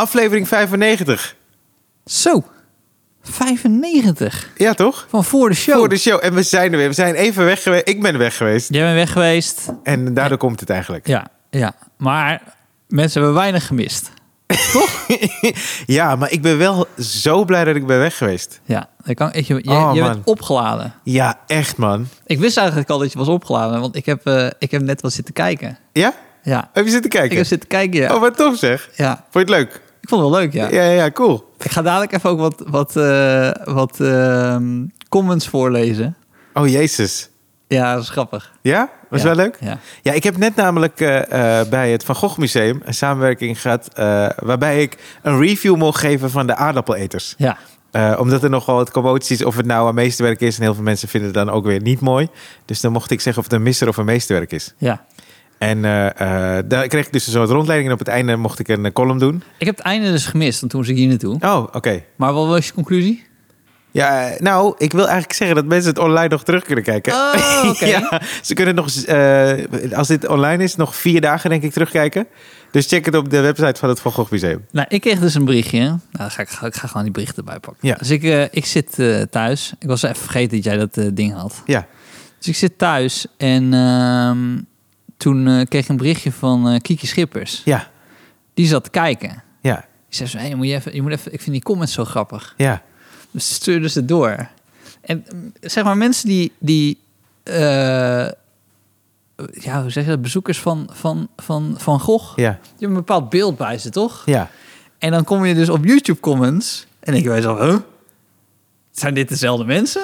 Aflevering 95. Zo, 95 Ja, toch? van voor de show. Voor de show. En we zijn er weer. We zijn even weg geweest. Ik ben weg geweest. Jij bent weg geweest. En daardoor komt het eigenlijk. Ja, ja. Maar mensen hebben weinig gemist. Ja, maar ik ben wel zo blij dat ik ben weg geweest. Ja, dat kan, je, je, Oh, je man. bent opgeladen. Ja, echt man. Ik wist eigenlijk al dat je was opgeladen, want ik heb, eh, ik heb net wel zitten kijken. Ja? Ja, Heb je zitten kijken? ik heb zitten kijken, ja. Oh, wat tof zeg. ja. Vond je het leuk? Ik vond het wel leuk, ja. Ja, ja, cool. Ik ga dadelijk even ook wat, wat, eh, wat ehm, comments voorlezen. Oh, jezus. Ja, dat is grappig. Ja? Was Ja, wel leuk? Ja. Ja, ik heb net namelijk eh, eh, bij het Van Gogh Museum een samenwerking gehad... eh, waarbij ik een review mocht geven van de aardappeleters. Ja. Omdat er nogal wat commoties of het nou een meesterwerk is. En heel veel mensen vinden het dan ook weer niet mooi. Dus dan mocht ik zeggen of het een misser of een meesterwerk is. ja. En eh, daar kreeg ik dus een soort rondleiding. En op het einde mocht ik een eh, column doen. Ik heb het einde dus gemist, want toen was ik hier naartoe. Oh, oké. Maar wat was je conclusie? Ja, nou, ik wil eigenlijk zeggen dat mensen het online nog terug kunnen kijken. Oh, oké. ja, ze kunnen nog, als dit online is, nog vier dagen denk ik terugkijken. Dus check het op de website van het Van Gogh Museum. Nou, ik kreeg dus een berichtje. Nou, dan ga ik, ik ga gewoon die berichten erbij pakken. Ja. Dus ik, ik zit thuis. Ik was even vergeten dat jij dat ding had. Ja, Dus ik zit thuis en ehm, toen eh, kreeg ik een berichtje van eh, Kiki Schippers. ja, Die zat te kijken. ja, Die zei zo, hey, moet je, even, je moet even, ik vind die comments zo grappig. ja. Dus stuurde ze door. En mm, zeg maar mensen die, die eh, ja, hoe zeg je dat, bezoekers van, van, van, van Gogh, Ja, die hebben een bepaald beeld bij ze, toch? ja. En dan kom je dus op YouTube comments en denk je bij jezelf, huh? Zijn dit dezelfde mensen?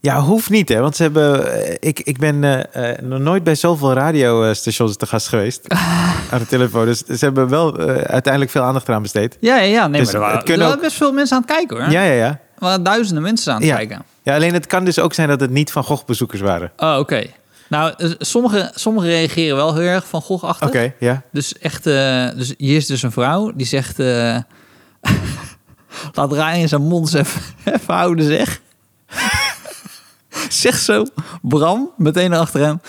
Ja, hoeft niet, hè? Want ze hebben. eh, Ik, ik ben eh, eh, nog nooit bij zoveel radiostations te gast geweest. aan de telefoon. Dus ze hebben wel uiteindelijk veel aandacht eraan besteed. Ja, ja, ja. Nee, Dus maar er waren, kunnen er ook- best veel mensen aan het kijken, hoor. Ja, ja, ja. Er waren duizenden mensen aan het Ja. kijken. Ja, alleen het kan dus ook zijn dat het niet van Gogh bezoekers waren. Oh, oké. Nou, sommigen sommige reageren wel heel erg van Gogh-achtig. Oké, ja. Dus echt, dus hier is dus een vrouw die zegt, laat Ryan zijn mond even, even houden, zeg. Zegt zo, Bram, meteen achter hem.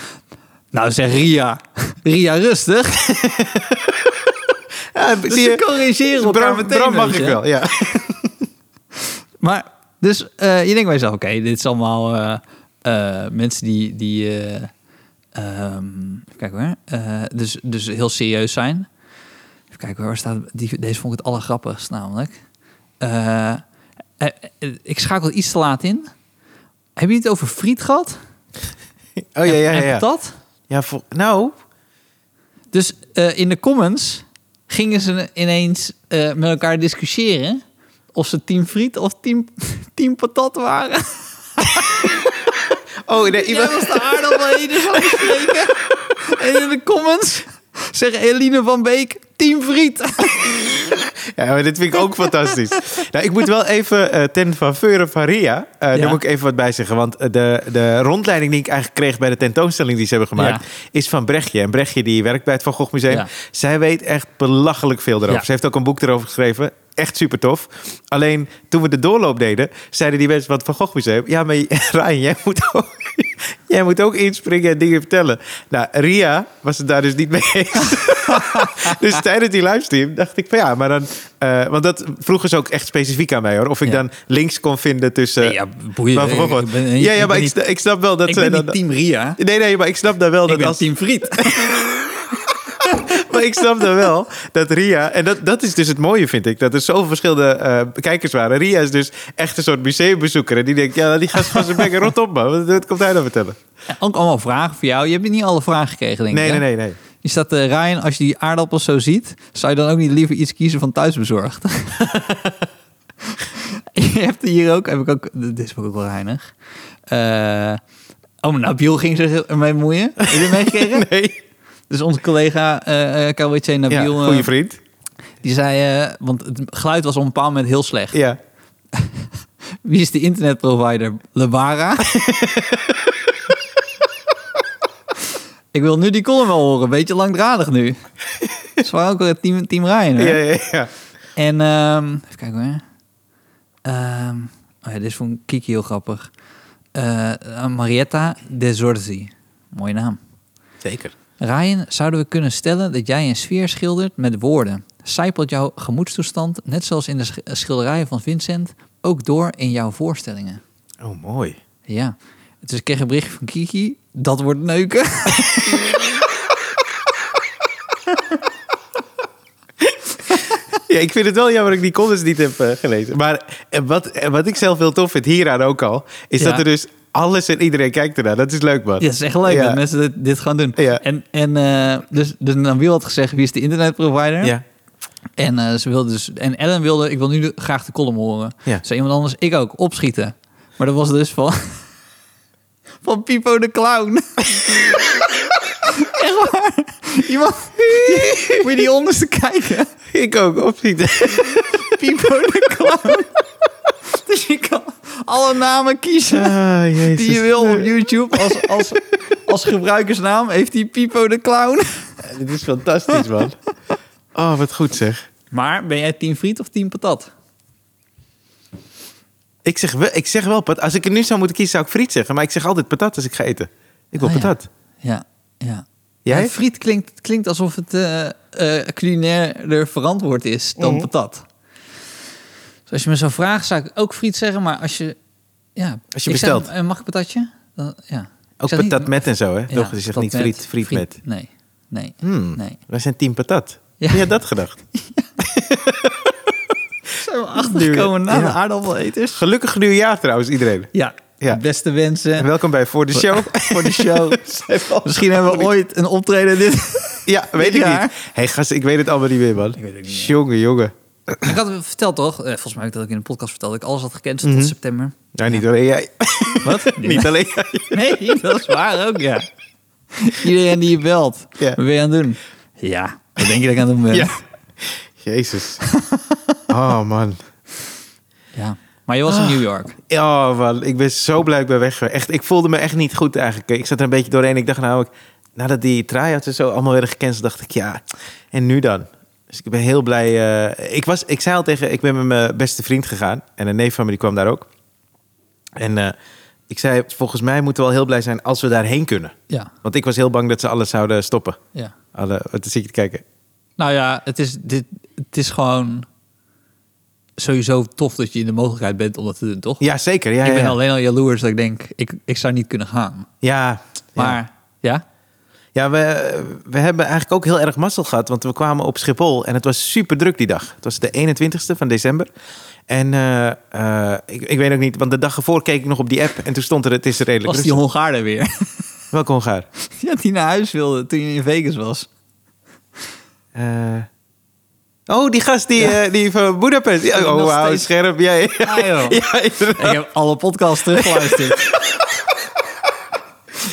Nou, zeg Ria. Ria, rustig. ja Dus zie ze je? corrigeren elkaar Bram, meteen. Bram mag ik wel, ja. Maar, dus eh, je denkt bij jezelf, oké, dit is allemaal eh, eh, mensen die, die eh, ehm, kijken hoor, dus, dus heel serieus zijn. Even kijken hoor, waar staat, die, deze vond ik het allergrappigst namelijk. Ik schakel iets te laat in. Heb je het over friet gehad? Oh ja, ja, ja. ja. patat? ja voor, nou, Dus eh, in de comments gingen ze ineens eh, met elkaar discussiëren of ze team friet of team, team patat waren. oh, nee, iemand, was de van bespreken. En in de comments zegt Eline van Beek, team friet. Ja, maar dit vind ik ook fantastisch. Nou, ik moet wel even eh, ten faveur van Ria, eh, Ja. daar moet ik even wat bij zeggen. Want eh, de, de rondleiding die ik eigenlijk kreeg bij de tentoonstelling die ze hebben gemaakt, is van Brechtje. En Brechtje die werkt bij het Van Gogh Museum. Zij weet echt belachelijk veel erover. Ze heeft ook een boek erover geschreven. Echt super tof. Alleen toen we de doorloop deden, zeiden die mensen van het Van Gogh Museum: Ja, maar Ryan, jij moet ook, jij moet ook inspringen en dingen vertellen. Nou, Ria was het daar dus niet mee eens. dus tijdens die livestream dacht ik van ja, maar dan. eh, want dat vroegen ze ook echt specifiek aan mij hoor. Of ik Ja. dan links kon vinden tussen. Nee, ja, boeien. Gogh. Ik ben- ja, ja, maar ik, niet- ik snap wel dat Ik ze ben dan. team Ria. Nee, nee, maar ik snap dan wel Ik dat ben als. team friet. Maar ik snap dan wel dat Ria... En dat, dat is dus het mooie, vind ik. Dat er zoveel verschillende eh, kijkers waren. Ria is dus echt een soort museumbezoeker. En die denkt, ja, die gast van zijn bek rot op, man. Wat, wat komt hij nou vertellen? Ook allemaal vragen voor jou. Je hebt niet alle vragen gekregen, denk Nee, ik. nee, hè? nee, nee. Is dat, eh, Ryan, als je die aardappels zo ziet... zou je dan ook niet liever iets kiezen van thuisbezorgd? je hebt hier ook... Heb ik ook dit is ook wel reinig. Eh oh, maar Nabil ging zich ermee bemoeien. Heb je meegekregen? Nee. Dus onze collega eh uh, KWC Ja, Nabil... eh, goede vriend. die zei... eh, want het geluid was op een bepaald moment heel slecht. Ja. Wie is de internetprovider? Lebara. ik wil nu die column wel horen. Beetje langdradig nu. Zwaar ook weer team, team Ryan. Hè? Ja, ja, ja. En ehm, even kijken hoor. Ehm, oh ja, dit is van Kiki heel grappig. Eh, Marietta de Zorzi. Mooie naam. Zeker. Ryan, zouden we kunnen stellen dat jij een sfeer schildert met woorden? Zijpelt jouw gemoedstoestand, net zoals in de sch- schilderijen van Vincent, ook door in jouw voorstellingen? Oh, mooi. Ja. Dus ik kreeg een berichtje van Kiki. Dat wordt neuken. Ja, ik vind het wel jammer dat ik die comments niet heb eh, gelezen. Maar eh, wat, eh, wat ik zelf heel tof vind hieraan ook al... is Ja. dat er dus alles en iedereen kijkt ernaar. Dat is leuk, man. Ja, dat is echt leuk Ja. dat mensen dit, dit gaan doen. Ja. En, en eh, dus, dus Nabil had gezegd, wie is de internetprovider? Ja. En eh, ze wilde dus. En Ellen wilde, ik wil nu graag de column horen. Ja. Iemand anders, ik ook, opschieten. Maar dat was dus van. Van Pipo de Clown. Echt waar. Iemand. Moet je die onderste kijken? Ik ook, opschieten. Pipo de Clown. Dus je kan alle namen kiezen Ah, jezus. die je wil op YouTube. Als, als, als gebruikersnaam heeft hij Pipo de Clown. Dit is fantastisch, man. Oh, wat goed zeg. Maar ben jij team friet of team patat? Ik zeg, wel, ik zeg wel patat. Als ik er nu zou moeten kiezen, zou ik friet zeggen. Maar ik zeg altijd patat als ik ga eten. Ik wil Ah, patat. Ja, ja. Jij? Ja, friet klinkt, klinkt alsof het eh eh, culinairder verantwoord is dan Mhm. patat. Dus als je me zou vragen, zou ik ook friet zeggen. Maar als je... Ja, Als je ik zeg, bestelt. eh, mag ik patatje? Dan, ja. Ook niet- patat met en zo, hè? Ja, Toch, je zegt niet friet, friet, met. Nee, nee, Hmm, nee. Wij zijn team patat. Ja. Heb jij dat gedacht? Zijn we achtergekomen na Ja. de aardappeleters? Gelukkig nieuwjaar trouwens, iedereen. Ja, Ja. beste wensen En welkom bij Voor de Show. voor de show. Misschien hebben we ooit een optreden dit... Ja, weet ik niet. Hé, hey, gast, ik weet het allemaal niet meer, man. Ik weet het niet. Jongen, jongen. Ik had het verteld toch? Eh, volgens mij heb ik dat ook in een podcast verteld. Dat ik alles had gekend Mhm. tot september. Nou, niet alleen jij. Wat? niet alleen jij. Nee, dat is waar ook, ja. Iedereen die je belt. Ja. Wat ben je aan het doen? Ja, wat denk je dat ik aan het doen ben? Ja. Jezus. Oh, man. Ja. Maar je was in New York. Ja, man. Ik ben zo blij dat ik ben weg. Echt, ik voelde me echt niet goed eigenlijk. Ik zat er een beetje doorheen. Ik dacht nou, ik, nadat die try-outs en zo allemaal werden gecanceld, dacht ik, ja, en nu dan? Dus ik ben heel blij. eh, ik, was, ik zei al tegen, ik ben met mijn beste vriend gegaan. En een neef van me, die kwam daar ook. En eh, ik zei, volgens mij moeten we wel heel blij zijn als we daarheen kunnen. Ja, Want ik was heel bang dat ze alles zouden stoppen. ja. Alle, wat zit je te kijken? Nou ja, het is, dit, het is gewoon sowieso tof dat je in de mogelijkheid bent om dat te doen, toch? Ja, zeker. Ja, ik ja, ben ja. alleen al jaloers dat ik denk, ik, ik zou niet kunnen gaan. Ja, Maar ja. Ja, we, we hebben eigenlijk ook heel erg mazzel gehad. Want we kwamen op Schiphol en het was super druk die dag. Het was de 21ste van december. En eh, eh, ik, ik weet ook niet, want de dag ervoor keek ik nog op die app. En toen stond er, het is redelijk was die. Hongaar er weer. Welke Hongaar? ja, die naar huis wilde toen je in Vegas was. Eh, oh, die gast die, die van Budapest. Oh, wauw, scherp. Ja, ja, inderdaad. Ik heb alle podcasts teruggeluisterd.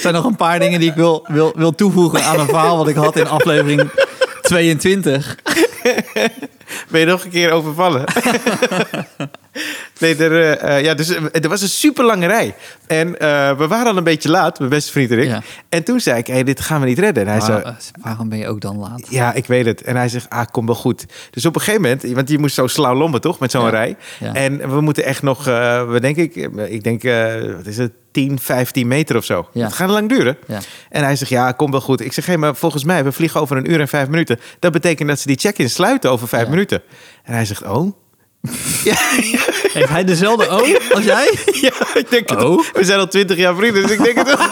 Er zijn nog een paar dingen die ik wil, wil, wil toevoegen aan een verhaal wat ik had in aflevering 22. Ben je nog een keer overvallen? nee, er, eh, eh, ja, dus, eh, er was een super lange rij. En we waren al een beetje laat, mijn beste vriend en ik. Ja. En toen zei ik, hey, dit gaan we niet redden. En hij zei, Waar- waarom ben je ook dan laat? Ja, ik weet het. En hij zegt, ah, kom wel goed. Dus op een gegeven moment, want je moest zo slalommen toch, met zo'n Ja. rij. Ja. En we moeten echt nog, we denk ik, ik denk, wat is het, 10, 15 meter of zo. Ja. Het gaat lang duren. Ja. En hij zegt, ja, kom wel goed. Ik zeg, hé, maar volgens mij, we vliegen over een uur en vijf minuten. Dat betekent dat ze die check-in sluiten over vijf Ja. minuten. En hij zegt, oh. ja, ja, Heeft hij dezelfde O als jij? ja, ik denk het. Oh. We zijn al twintig jaar vrienden, dus ik denk het wel.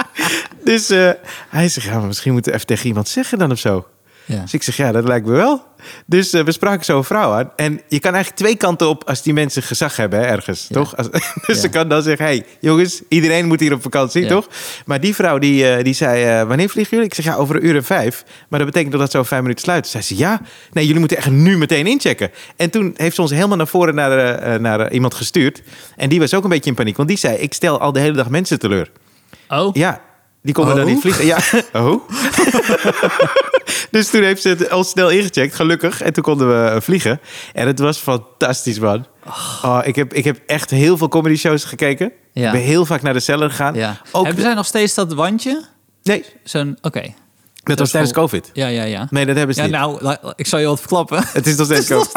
dus eh, hij zegt, ja, maar misschien moeten we even tegen iemand zeggen dan of zo. Ja. Dus ik zeg, ja, dat lijkt me wel. Dus eh, we spraken zo'n vrouw aan. En je kan eigenlijk twee kanten op als die mensen gezag hebben, hè, ergens, Ja. toch? Als, dus ze kan dan zeggen, hey, jongens, iedereen moet hier op vakantie, toch? Maar die vrouw, die, eh, die zei, eh, wanneer vliegen jullie? Ik zeg, ja, over een uur en vijf. Maar dat betekent dat dat zo vijf minuten sluit. Zei ze, ja, nee, jullie moeten echt nu meteen inchecken. En toen heeft ze ons helemaal naar voren naar, naar iemand gestuurd. En die was ook een beetje in paniek. Want die zei, ik stel al de hele dag mensen teleur. Oh, Ja, die konden Oh? dan niet vliegen. Ja, oh. dus toen heeft ze het al snel ingecheckt, gelukkig. En toen konden we eh, vliegen. En het was fantastisch, man. Oh, ik, heb, ik heb echt heel veel comedy shows gekeken. Ja. Ik ben heel vaak naar de cellar gegaan. ja. Ook, Hebben zij nog steeds dat wandje? Nee, Zo'n, oké. dat was tijdens vol- COVID. Ja, ja, ja. Nee, dat hebben ze Ja, niet. nou, ik zal je wat verklappen. Het is nog steeds COVID.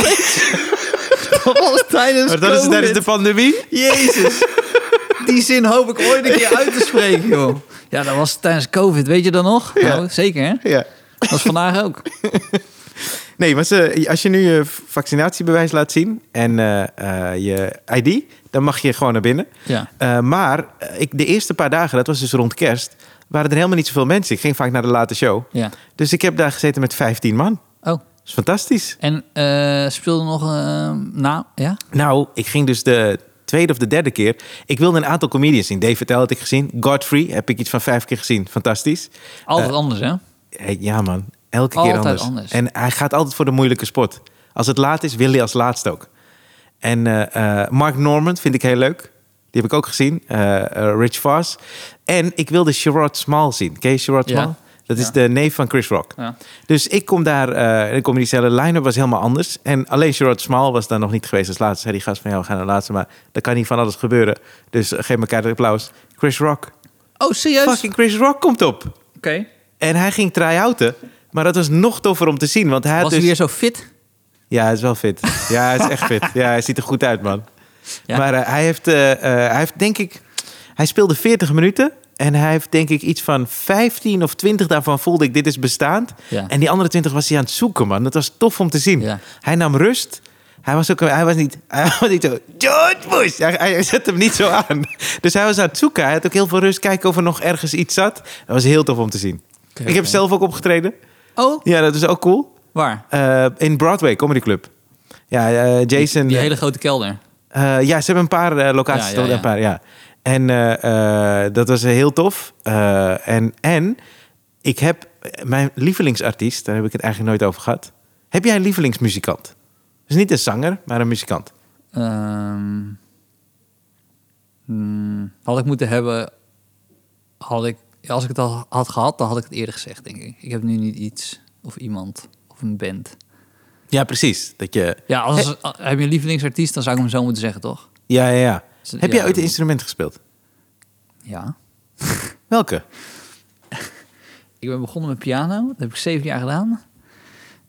Dat was tijdens Maar dat is tijdens de pandemie. Jezus. Die zin hoop ik ooit een keer uit te spreken, joh. Ja, dat was tijdens COVID. Weet je dat nog? Ja. Nou, zeker, hè? Ja. Dat was vandaag ook. Nee, maar ze, als je nu je vaccinatiebewijs laat zien en eh, eh, je ID, dan mag je gewoon naar binnen. Ja. Eh, maar ik, de eerste paar dagen, dat was dus rond kerst, waren er helemaal niet zoveel mensen. Ik ging vaak naar de late show. ja. Dus ik heb daar gezeten met 15 man. Oh, Dat is fantastisch. en speelde nog... nou, ja? Nou, ik ging dus de tweede of de derde keer. Ik wilde een aantal comedians zien. Dave Vertel had ik gezien. Godfrey heb ik iets van vijf keer gezien. Fantastisch. Altijd Eh, anders, hè? Hey, Ja man, elke keer anders. anders. En hij gaat altijd voor de moeilijke spot. Als het laat is, wil hij als laatst ook. En eh, eh, Mark Norman vind ik heel leuk. Die heb ik ook gezien. Eh, eh, Rich Voss. En ik wilde Sherrod Small zien. Ken je Sherrod Ja. Dat is Ja. de neef van Chris Rock. Ja. Dus ik kom daar, eh en ik kom in diezelfde line-up, was helemaal anders. En alleen Sherrod Small was daar nog niet geweest als laatste. Zei die gast van, ja, we gaan naar laatste, maar er kan niet van alles gebeuren. Dus geef elkaar de applaus. Chris Rock. Oh, serieus? Fucking Chris Rock komt op. Oké. En hij ging try-outen. Maar dat was nog toffer om te zien. Want hij Was hij dus... weer zo fit? Ja, hij is wel fit. Ja, hij is echt fit. Ja, hij ziet er goed uit, man. Ja. Maar eh, hij, heeft, eh, eh, hij heeft, denk ik... Hij speelde 40 minuten. En hij heeft, denk ik, iets van 15 of 20 daarvan voelde ik, dit is bestaand. Ja. En die andere 20 was hij aan het zoeken, man. Dat was tof om te zien. Ja. Hij nam rust. Hij was ook, hij was niet, hij was niet zo, George Bush. Hij, hij zette hem niet zo aan. Dus hij was aan het zoeken. Hij had ook heel veel rust. Kijken of er nog ergens iets zat. Dat was heel tof om te zien. Ik heb zelf ook opgetreden. Oh, Ja, dat is ook cool. waar? Eh, in Broadway Comedy Club. Ja, eh, Jason. Die hele grote kelder. eh, ja, ze hebben een paar eh, locaties. Ja, toch? ja, ja. Een paar, ja. En eh, eh, dat was heel tof. Eh, en, en ik heb mijn lievelingsartiest, daar heb ik het eigenlijk nooit over gehad. Heb jij een lievelingsmuzikant? Dus niet een zanger, maar een muzikant. Ehm, hmm, had ik moeten hebben, had ik, als ik het al had gehad, dan had ik het eerder gezegd, denk ik. Ik heb nu niet iets of iemand of een band. Ja, precies. Dat je, Ja, als, heb je een lievelingsartiest, dan zou ik hem zo moeten zeggen, toch? ja, ja, ja. Heb jij ooit een instrument gespeeld? Ja. Welke? Ik ben begonnen met piano, dat heb ik zeven jaar gedaan.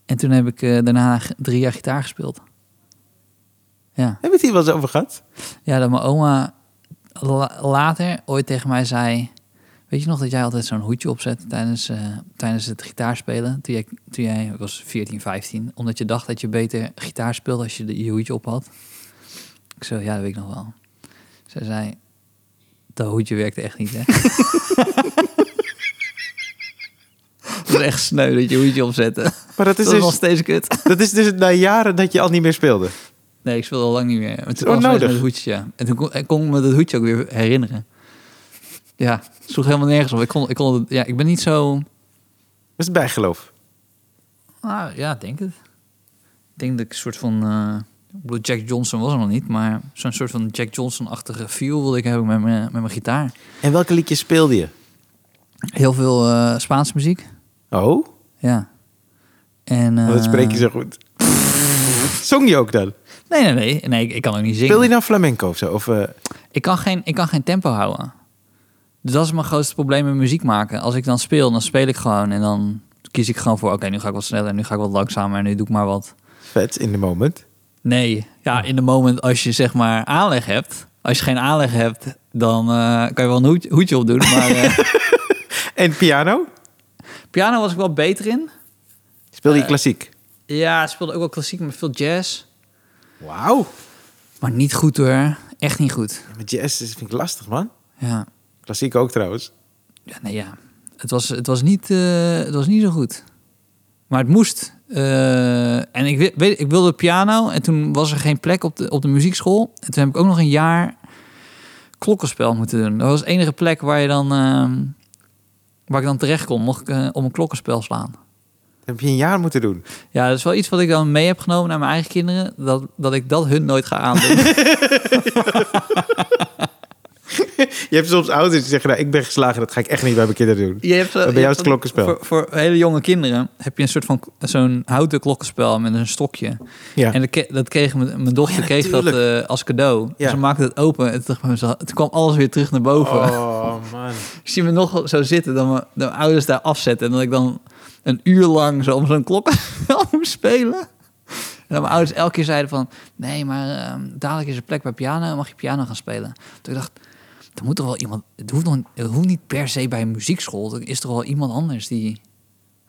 En toen heb ik eh, daarna drie jaar gitaar gespeeld. Ja. Hebben we het hier wel eens over gehad? Ja, dat mijn oma la- later ooit tegen mij zei... Weet je nog dat jij altijd zo'n hoedje opzette tijdens, eh, tijdens het gitaarspelen? Toen jij, toen jij ik was 14, 15. Omdat je dacht dat je beter gitaar speelde als je de, je hoedje op had. Ik zo, ja, dat weet ik nog wel. Zij zei, dat hoedje werkte echt niet, hè? Het is echt sneu dat je hoedje opzette. Maar dat is, Dat is nog dus, steeds kut. dat is dus na jaren dat je al niet meer speelde. Nee, ik speelde al lang niet meer. Ze nodig. met het hoedje, ja. En toen kon, ik kon ik me dat hoedje ook weer herinneren. Ja, het sloeg helemaal nergens op. Ik, kon, ik, kon, het- ja, ik ben niet zo... Is het bijgeloof. Ah, ja, denk het. Ik denk dat ik een soort van... eh, ik bedoel, Jack Johnson was er nog niet, maar zo'n soort van Jack Johnson-achtige feel wilde ik hebben met mijn, met mijn gitaar. En welke liedjes speelde je? Heel veel eh Spaanse muziek, Oh, ja. En, eh, dat spreek je zo goed. Zong je ook dan? Nee, nee, nee. nee ik, ik kan ook niet zingen. Speel je nou flamenco of zo? Of, eh, Ik kan, geen, ik kan geen tempo houden. Dus dat is mijn grootste probleem met muziek maken. Als ik dan speel, dan speel ik gewoon. En dan kies ik gewoon voor... Oké, nu ga ik wat sneller, nu ga ik wat langzamer... en nu doe ik maar wat. vet in de moment. Nee, ja, in de moment als je zeg maar aanleg hebt... Als je geen aanleg hebt, dan eh, kan je wel een hoed- hoedje opdoen. Maar eh, En piano? piano was ik wel beter in. Speel je Eh, klassiek? Ja, speelde ook wel klassiek, maar veel jazz. Wauw. Maar niet goed hoor. Echt niet goed. Ja, Met jazz is- vind ik lastig, man. Ja, Klassiek ook trouwens. Ja, nee, ja. Het was, het was, niet, het was niet zo goed. Maar het moest. Eh, en ik, weet, ik wilde piano en toen was er geen plek op de, op de muziekschool. En toen heb ik ook nog een jaar klokkenspel moeten doen. Dat was de enige plek waar je dan, ehm, waar ik dan terecht kon, mocht ik eh, om een klokkenspel slaan. Dat heb je een jaar moeten doen. Ja, dat is wel iets wat ik dan mee heb genomen naar mijn eigen kinderen. Dat, dat ik dat hun nooit ga aandoen. Je hebt soms ouders die zeggen, nou, ik ben geslagen, dat ga ik echt niet bij mijn kinderen doen. Je hebt Bij jou hebt is het klokkenspel. Voor, voor hele jonge kinderen heb je een soort van zo'n houten klokkenspel met een stokje. Ja. En dat, kreeg mijn, mijn dochter ja, kreeg dat eh, als cadeau. Ja. Ze maakte het open en toen, kwam alles weer terug naar boven. Oh, man. Ik zie me nog zo zitten dat mijn, mijn ouders daar afzetten en dat ik dan een uur lang zo om zo'n klokkenspel moest spelen. En dat mijn ouders elke keer zeiden van... nee, maar ehm, dadelijk is er plek bij piano, mag je piano gaan spelen. Toen ik dacht, er moet toch wel iemand... Het hoeft, nog, het hoeft niet per se bij een muziekschool. Er is toch wel iemand anders die...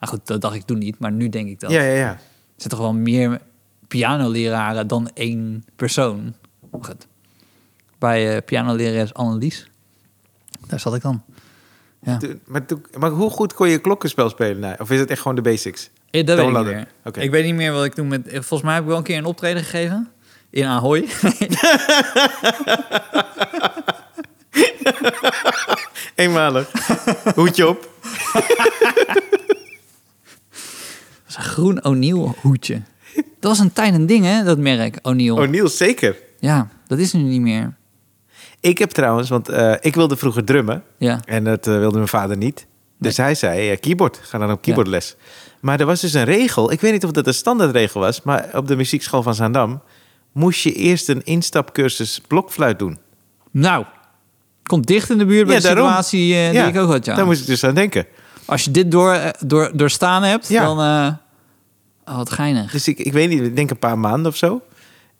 Nou goed, dat dacht ik toen niet, maar nu denk ik dat. Ja, ja, ja. zijn toch wel meer pianoleraren dan één persoon. Goed. Bij eh pianolerares Annelies. Daar zat ik dan. Ja. Toen- Maar, toen- maar hoe goed kon je klokkenspel spelen? Nou, of is het echt gewoon de basics? Dat weet ik niet. Ik weet niet meer wat ik toen met... Volgens mij heb ik wel een keer een optreden gegeven. In Ahoy. Eenmalig. Hoedje op. Dat is een groen O'Neill hoedje. Dat was een tijd een ding, hè? Dat merk, O'Neill. Niels, zeker. Ja, dat is nu niet meer. Ik heb trouwens, want eh, ik wilde vroeger drummen. Ja. En dat eh, wilde mijn vader niet. Dus hij zei, eh, keyboard, ga dan op keyboardles. Maar er was dus een regel, ik weet niet of dat een standaardregel was... maar op de muziekschool van Zaandam... moest je eerst een instapcursus blokfluit doen. Nou, komt dicht in de buurt bij Ja, de daarom. situatie eh, die ik ook had, ja. Daar moest ik dus aan denken. Als je dit door, eh, door, doorstaan hebt, Ja. dan... eh oh, wat geinig. Dus ik, ik weet niet, ik denk een paar maanden of zo.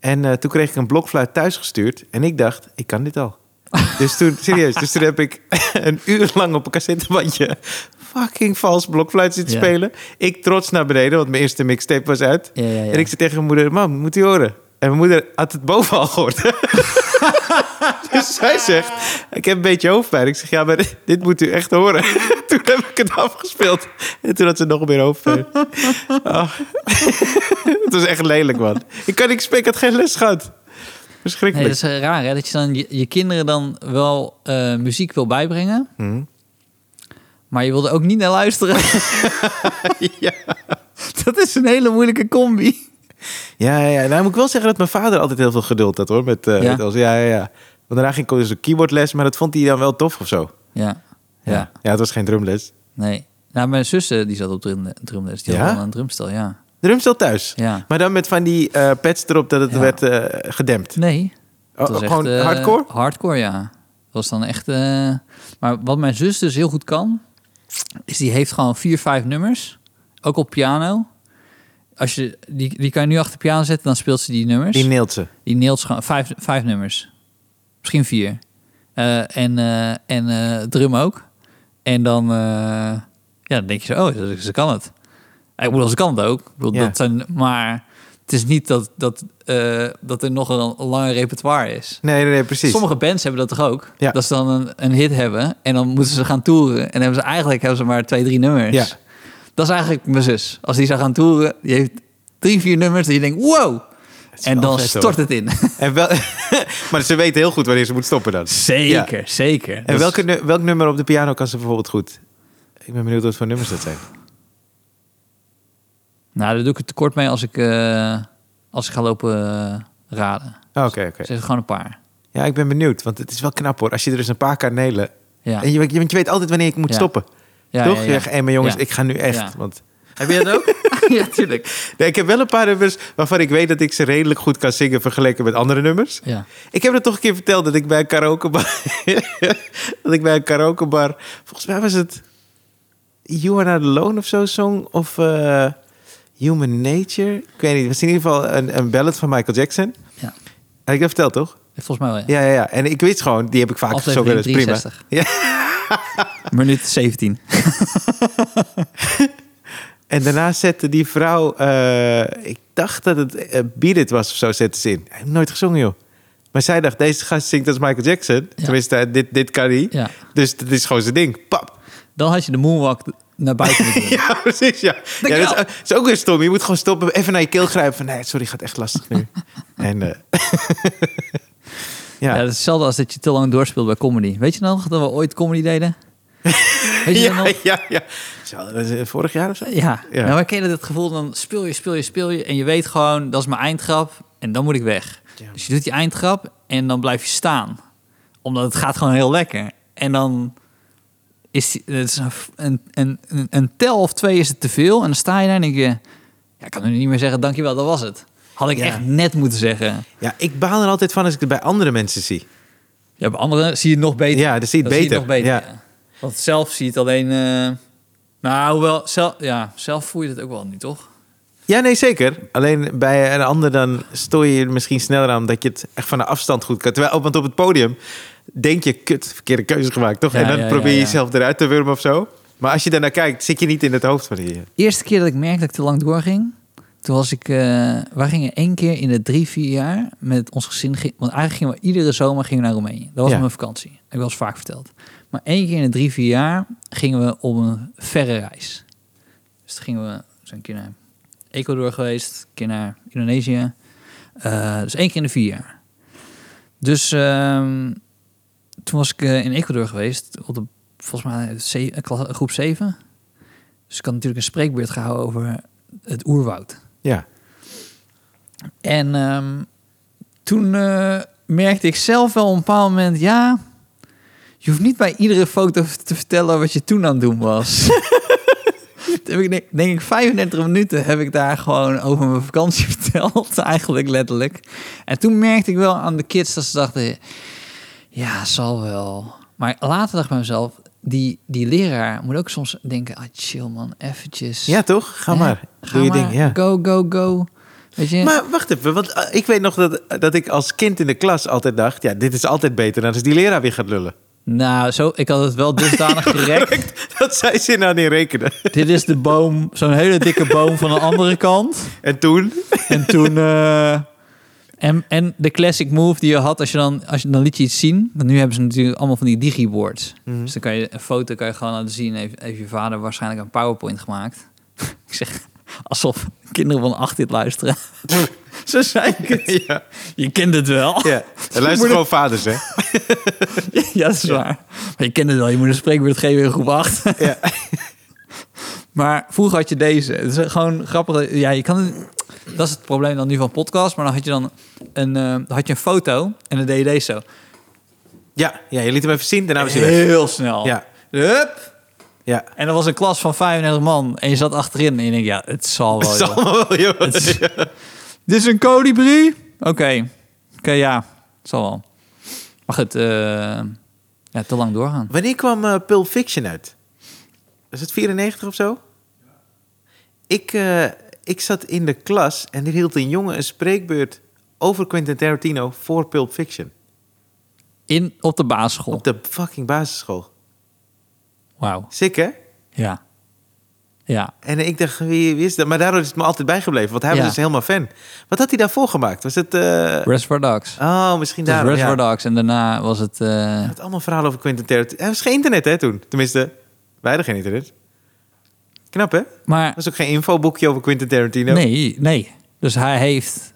En toen kreeg ik een blokfluit thuisgestuurd. En ik dacht, ik kan dit al. dus toen, serieus, dus toen heb ik een uur lang op een cassettebandje... fucking vals blokfluit zitten Ja. spelen. Ik trots naar beneden, want mijn eerste mixtape was uit. Ja. En ik zei tegen mijn moeder, mam, moet u horen. En mijn moeder had het boven al gehoord. dus zij zegt, ik heb een beetje hoofdpijn. Ik zeg, ja, maar dit, moet u echt horen. toen heb ik het afgespeeld. En toen had ze nog meer hoofdpijn. Oh. het was echt lelijk, man. Ik kan niks spreken, ik had geen les gehad. Nee, Verschrikkelijk. dat is eh, raar, hè? Dat je dan je, je kinderen dan wel eh, muziek wil bijbrengen... Hm. maar je wilde ook niet naar luisteren. ja. dat is een hele moeilijke combi. Ja, ja. Nou moet ik wel zeggen dat mijn vader altijd heel veel geduld had, hoor. Met, eh Ja? met ons. Ja, ja, ja. Want daarna ging ik dus een keyboardles, maar dat vond hij dan wel tof of zo. Ja, ja. Ja, het was geen drumles. Nee. Nou, mijn zus eh, die zat op drum, drumles. Die Ja? had een drumstel, ja. Drumstel thuis. Ja. Maar dan met van die eh pads erop dat het Ja. werd gedempt. Nee. Oh, was gewoon echt, hardcore? Hardcore, ja. Dat was dan echt... Maar wat mijn zus dus heel goed kan... is die heeft gewoon vier, vijf nummers. Ook op piano. Als je, die, die kan je nu achter de piano zetten, dan speelt ze die nummers. Die neelt ze. Die neelt gewoon vijf, vijf nummers. Misschien vier. Eh, en eh, en eh, drum ook. En dan, ja, dan denk je zo, oh, ze, ze kan het. Ik bedoel, ze kan het ook. Ik bedoel, Ja. dat zijn, maar het is niet dat, dat, dat er nog een, een lange repertoire is. Nee, nee, nee, precies. Sommige bands hebben dat toch ook? Ja. Dat ze dan een, een hit hebben en dan moeten ze gaan toeren. En hebben ze eigenlijk hebben ze maar twee, drie nummers. Ja. Dat is eigenlijk mijn zus. Als die zou gaan toeren, die heeft drie, vier nummers. Dat je denkt, wow! is En dan hoor. stort het in. En wel, maar ze weten heel goed wanneer ze moet stoppen dan. Zeker, zeker. En Dus- welke, welk nummer op de piano kan ze bijvoorbeeld goed? Ik ben benieuwd wat voor nummers dat zijn. Nou, daar doe ik het tekort mee als ik, eh, als ik ga lopen eh, raden. Oh, Oké, oké. Zeg gewoon een paar. Ja, ik ben benieuwd, want het is wel knap hoor. Als je er dus een paar kan nelen. Ja. En je, want je weet altijd wanneer ik moet Ja. stoppen. Ja, Toch? ja, ja. maar jongens, Ja. ik ga nu echt. Ja. Want Heb je dat ook? ja, tuurlijk. nee, ik heb wel een paar nummers waarvan ik weet dat ik ze redelijk goed kan zingen vergeleken met andere nummers. Ja. Ik heb het toch een keer verteld dat ik bij een karaokebar... dat ik bij een karaokebar... Volgens mij was het... You Are Not Alone of zo song. Of eh, Human Nature. Ik weet niet. Het was in ieder geval een, een ballad van Michael Jackson. ja. Had ik dat verteld, toch? Volgens mij wel, ja. Ja, ja, ja. En ik wist gewoon, die heb ik vaak is Aflevering prima. 63. Minuut 17. En daarna zette die vrouw... eh, ik dacht dat het Beat It was of zo, zette ze in. Hij heeft nooit gezongen, joh. Maar zij dacht, deze gast zingt als Michael Jackson. Ja. Tenminste, eh, dit, dit kan hij. Ja. Dus dat is gewoon zijn ding. Pap. Dan had je de moonwalk naar buiten. Ja, precies, ja. ja dat is, ook weer stom. Je moet gewoon stoppen, even naar je keel grijpen. Van, nee, sorry, gaat echt lastig nu. en eh, Ja. ja. dat is hetzelfde als dat je te lang doorspeelt bij comedy. Weet je nog dat we ooit comedy deden? Ja, ja, ja. Was, eh, vorig jaar of zo? Ja. Ja. Nou, maar ken je dat gevoel? Dan speel je, speel je, speel je. En je weet gewoon, dat is mijn eindgrap. En dan moet ik weg. Ja. Dus je doet die eindgrap en dan blijf je staan. Omdat het gaat gewoon heel lekker. En dan is die, het is een, een, een, een, tel of twee is het te veel. En dan sta je daar en denk je... Ja, ik kan nu niet meer zeggen, dankjewel, dat was het. Had ik Ja. echt net moeten zeggen. Ja, ik baal er altijd van als ik het bij andere mensen zie. Ja, bij anderen zie je het nog beter. Ja, dan zie je het Dan beter. nog beter, Ja. Want zelf zie je het alleen... eh, nou, hoewel, zelf, ja, zelf voel je het ook wel niet, toch? Ja, nee, zeker. Alleen bij een ander dan stoor je er misschien sneller aan dat je het echt van een afstand goed kan. Terwijl, want op het podium denk je, kut, verkeerde keuze gemaakt, toch? Ja, en dan ja, probeer je ja, ja. jezelf eruit te wurmen of zo. Maar als je daarnaar kijkt, zit je niet in het hoofd van die... eerste keer dat ik merkte dat ik te lang doorging, Toen was ik, eh wij gingen één keer in de drie, vier jaar met ons gezin, want eigenlijk gingen we iedere zomer gingen we naar Roemenië. Dat was Ja. mijn vakantie. Heb ik wel eens vaak verteld. Maar één keer in de drie, vier jaar gingen we op een verre reis. Dus toen gingen we zijn een keer naar Ecuador geweest, een keer naar Indonesië. Eh, dus één keer in de vier jaar. Dus ehm, toen was ik eh, in Ecuador geweest, op de, volgens mij ze- groep 7. Dus ik had natuurlijk een spreekbeurt gehouden over het oerwoud. Ja. En ehm, toen eh, merkte ik zelf wel op een bepaald moment, ja, je hoeft niet bij iedere foto te vertellen wat je toen aan het doen was. Heb ik denk, denk ik 35 minuten heb ik daar gewoon over mijn vakantie verteld, eigenlijk letterlijk. En toen merkte ik wel aan de kids dat ze dachten, ja, zal wel. Maar later dacht ik bij mezelf, die, die leraar moet ook soms denken, ah chill man, eventjes. Ja, toch? Ga Hè? maar. Ga Doe je maar, ding, ja. Go, go, go. Weet je? Maar wacht even, want eh, ik weet nog dat, dat ik als kind in de klas altijd dacht... ja, dit is altijd beter dan als die leraar weer gaat lullen. Nou, zo, ik had het wel dusdanig gerekt. Dat zij zin nou niet rekenen. Dit is de boom, zo'n hele dikke boom van de andere kant. En toen? En toen... eh, en, en de classic move die je had, als je dan, als je, dan liet je iets zien. Want nu hebben ze natuurlijk allemaal van die digiboards. Mhm. Dus dan kan je een foto kan je gewoon laten zien. Heeft, heeft je vader waarschijnlijk een PowerPoint gemaakt. ik zeg, alsof kinderen van acht dit luisteren. Zo zei ik het. ja. Je kent het wel. ja. Er luisteren gewoon vaders, hè? Ja, dat is waar. Maar je kent het wel. Je moet een spreekbeurt geven in groep 8. Ja. Maar vroeger had je deze. Het is gewoon grappig. Ja, je kan het- dat is het probleem dan nu van podcast. Maar dan had je dan een, eh, had je een foto en dan deed je deze zo. Ja, ja, je liet hem even zien, daarna was hij weg. Heel snel. Ja. Hup. Ja. En er was een klas van 35 man en je zat achterin en je denkt, ja, het zal wel. Joh. allemaal wel, joh. Het is- Dit is een colibri? Oké. Oké, ja. Het zal wel. Maar goed, eh, ja, te lang doorgaan. Wanneer kwam eh, Pulp Fiction uit? Is het 94 of zo? Ik, eh, ik zat in de klas en er hield een jongen een spreekbeurt over Quentin Tarantino voor Pulp Fiction. In, op de basisschool. Op de fucking basisschool. Wauw. Sick, hè? Ja. Ja. En ik dacht, wie, wie is dat? Maar daardoor is het me altijd bijgebleven, want hij Ja. was dus helemaal fan. Wat had hij daarvoor gemaakt? Was het... eh, Reservoir Dogs. Oh, misschien daarom, ja. Reservoir Dogs en daarna was het... eh, Het allemaal verhalen over Quentin Tarantino. Er was geen internet, hè, toen? Tenminste, wij hadden geen internet. Knap, hè? Er maar was ook geen infoboekje over Quentin Tarantino. nee, nee. Dus hij heeft...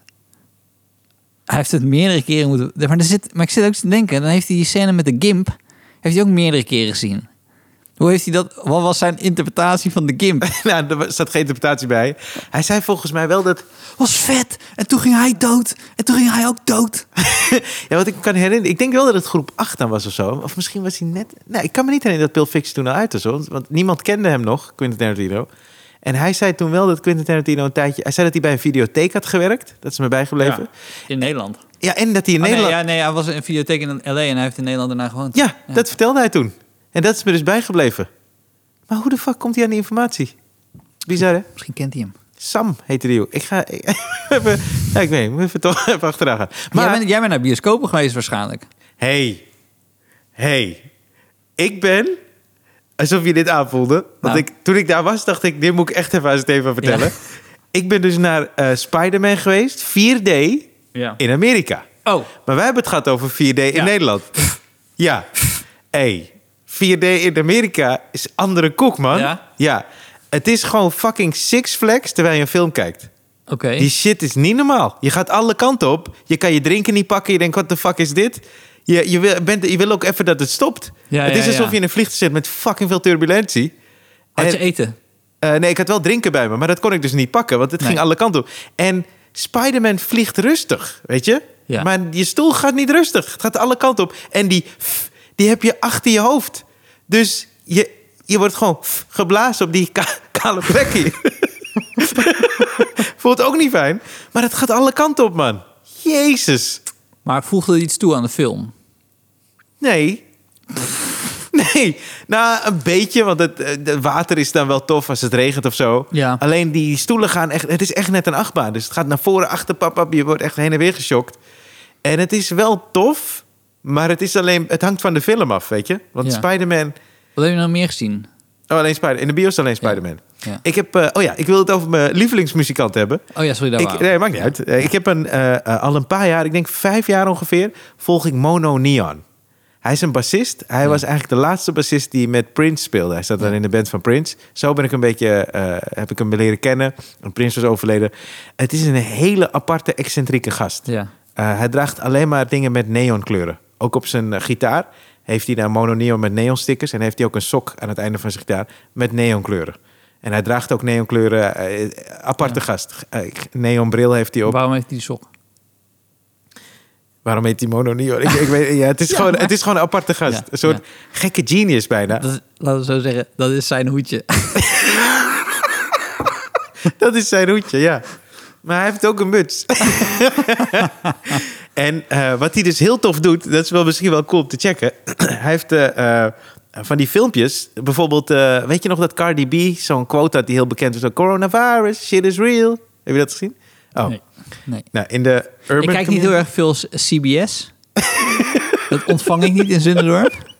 Hij heeft het meerdere keren moeten... Maar, er zit, maar ik zit ook te denken, dan heeft hij die scène met de gimp... heeft hij ook meerdere keren gezien. Hoe heeft hij dat... Wat was zijn interpretatie van de gimp? nou, er zat geen interpretatie bij. Hij zei volgens mij wel dat... was vet. En toen ging hij dood. En toen ging hij ook dood. Ja, wat ik kan herinneren... Ik denk wel dat het groep 8 dan was of zo. Of misschien was hij net... Nou, ik kan me niet herinneren dat Fiction toen al uit was. Want niemand kende hem nog, Quentin Tarantino. En hij zei toen wel dat Quentin Tarantino een tijdje... Hij zei dat hij bij een videotheek had gewerkt. Dat is me bijgebleven. Ja, In Nederland. en dat hij in Oh, Nederland... nee, ja, nee, hij was in een videotheek in L.A. en hij heeft in Nederland daarna gewoond. Ja, dat vertelde hij toen. En dat is me dus bijgebleven. Maar hoe de fuck komt hij aan die informatie? Bizar, hè? Misschien kent hij hem. Sam heette die. joh. Ik ga even... Ja, ik weet niet. Even toch even achteraan gaan. Maar... Jij, bent, jij bent naar bioscopen geweest waarschijnlijk. Hey. Hey. Ik ben... Alsof je dit aanvoelde. Want Nou. ik, toen ik daar was, dacht ik... Dit moet ik echt even aan Steven vertellen. Ja. Ik ben dus naar eh Spider-Man geweest. 4D Ja. in Amerika. Oh, Maar wij hebben het gehad over 4D in. Nederland. Ja. Hey. 4D in Amerika is andere koek, man. Ja? Ja. Het is gewoon fucking Six Flags terwijl je een film kijkt. oké. Die shit is niet normaal. Je gaat alle kanten op. Je kan je drinken niet pakken. Je denkt, wat de fuck is dit? Je, je, wil, bent, je wil ook even dat het stopt. Ja, het is alsof je in een vliegtuig zit met fucking veel turbulentie. Had En- je eten? eh, nee, ik had wel drinken bij me, maar dat kon ik dus niet pakken, want het Nee. ging alle kanten op. En Spider-Man vliegt rustig, weet je? Ja. Maar je stoel gaat niet rustig. Het gaat alle kanten op. En die, die heb je achter je hoofd. Dus je, je wordt gewoon geblazen op die ka- kale plek hier. Voelt ook niet fijn. Maar het gaat alle kanten op, man. Jezus. Maar voegde er iets toe aan de film? Nee. Nee, nou een beetje, want het, eh, het water is dan wel tof als het regent of zo. Ja. Alleen die stoelen gaan echt, het is echt net een achtbaan. Dus het gaat naar voren, achter, pap, pap, je wordt echt heen en weer geschokt. En het is wel tof, maar het is alleen, het hangt van de film af, weet je. Want Ja. Spider-Man, Wat heb je nog meer gezien? oh alleen Spider, in de bios alleen Spider-Man. Ja. Ik heb, eh, oh ja, ik wil het over mijn lievelingsmuzikant hebben. Oh ja, sorry, daar Ik, nee, maakt niet uit. Eh, ik heb een, eh, eh, al een paar jaar, ik denk vijf jaar ongeveer, volg ik Mono Neon. Hij is een bassist. Hij was eigenlijk de laatste bassist die met Prince speelde. Hij zat dan in de band van Prince. Zo ben ik een beetje, eh, heb ik hem leren kennen. En Prince was overleden. Het is een hele aparte, excentrieke gast. Ja. Eh, hij draagt alleen maar dingen met neonkleuren. Ook op zijn eh, gitaar heeft hij daar mono neon met neonstickers. En heeft hij ook een sok aan het einde van zijn gitaar met neonkleuren. En hij draagt ook neonkleuren. aparte gast. Neonbril heeft hij op. Waarom heeft hij die sok? Waarom heet hij mono neon? Ik, ik weet, ja, het, is Ja, gewoon, maar- het is gewoon een aparte gast. Ja, Een soort ja. gekke genius bijna. Dat is, laten we zo zeggen, dat is zijn hoedje. Dat is zijn hoedje, ja. Maar hij heeft ook een muts. en eh, wat hij dus heel tof doet, dat is wel misschien wel cool om te checken. hij heeft eh, van die filmpjes, bijvoorbeeld, weet je nog dat Cardi B zo'n quote had die heel bekend was: Coronavirus, shit is real. Heb je dat gezien? Oh, Nee. Nee. nou in de urban. Ik kijk niet heel erg veel CBS. dat ontvang ik niet in Zunderdorp.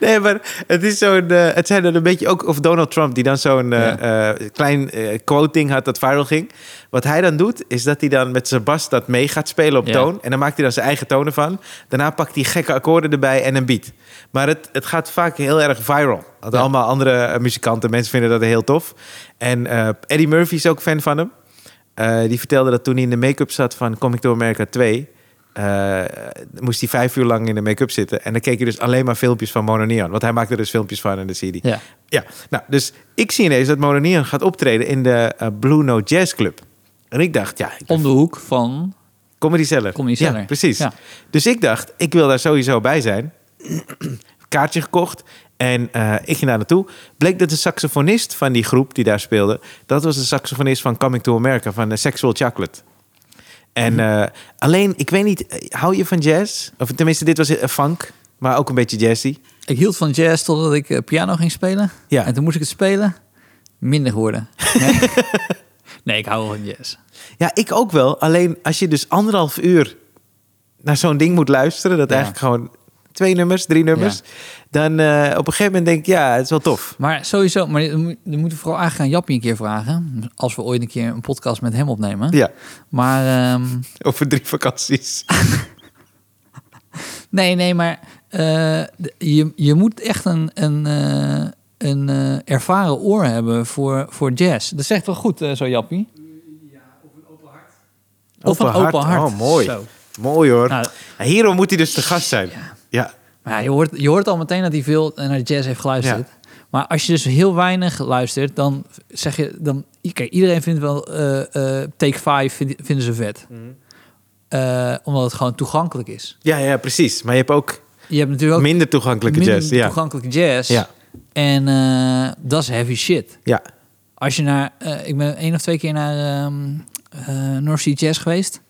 Nee, maar het is zo'n. eh, het zijn dan een beetje ook. Of Donald Trump, die dan zo'n eh, eh, klein quoting had dat viral ging. Wat hij dan doet, is dat hij dan met zijn bas dat mee gaat spelen op Ja. toon. En dan maakt hij dan zijn eigen tonen van. Daarna pakt hij gekke akkoorden erbij en een beat. Maar het, het gaat vaak heel erg viral. Want Ja. allemaal andere muzikanten, mensen vinden dat heel tof. En eh, Eddie Murphy is ook fan van hem. Eh, die vertelde dat toen hij in de make-up zat van Coming to America 2... eh, moest hij vijf uur lang in de make-up zitten. En dan keek hij dus alleen maar filmpjes van Mono Neon. Want hij maakte dus filmpjes van en zie je die. Ja. Ja, nou, dus ik zie ineens dat Mono Neon gaat optreden in de eh, Blue Note Jazz Club. En ik dacht, ja, ik Om de hoek van... Comedy Cellar. Comedy Cellar. Ja, precies. Ja. Dus ik dacht, ik wil daar sowieso bij zijn. Kaartje gekocht. En eh, ik ging daar naartoe. Bleek dat de saxofonist van die groep die daar speelde... dat was de saxofonist van Coming to America, van Sexual Chocolate. En eh, alleen, ik weet niet, eh, hou je van jazz? Of tenminste, dit was eh, funk, maar ook een beetje jazzy. Ik hield van jazz totdat ik piano ging spelen. Ja. En toen moest ik het spelen. Minder geworden. Nee, nee ik hou wel van jazz. Ja, ik ook wel. Alleen als je dus anderhalf uur naar zo'n ding moet luisteren... dat Ja. eigenlijk gewoon twee nummers, drie nummers... dan eh, op een gegeven moment denk ik, ja, het is wel tof. Maar sowieso, maar dan moet- dan moeten we vooral eigenlijk aan Jappie een keer vragen. Als we ooit een keer een podcast met hem opnemen. Ja, Maar ehm, over drie vakanties. nee, nee, maar eh, je, je moet echt een, een, eh, een eh, ervaren oor hebben voor, voor jazz. Dat zegt wel goed, eh, zo Jappie. Of een open hart. Oh, mooi. Zo. Mooi hoor. Nou, Hierom moet hij dus te gast zijn. Ja. Ja. Maar ja, je, hoort, je hoort al meteen dat hij veel naar jazz heeft geluisterd. Maar als je dus heel weinig luistert, dan zeg je... Dan, kijk, iedereen vindt wel eh, eh, Take 5 vind- vinden ze vet. Mhm. Eh, omdat het gewoon toegankelijk is. Ja, ja, precies. Maar je hebt ook Je hebt natuurlijk ook minder toegankelijke minder jazz. Ja. toegankelijke jazz. Ja. En dat is heavy shit. ja. Als je naar... ik ben één of twee keer naar eh, North Sea Jazz geweest.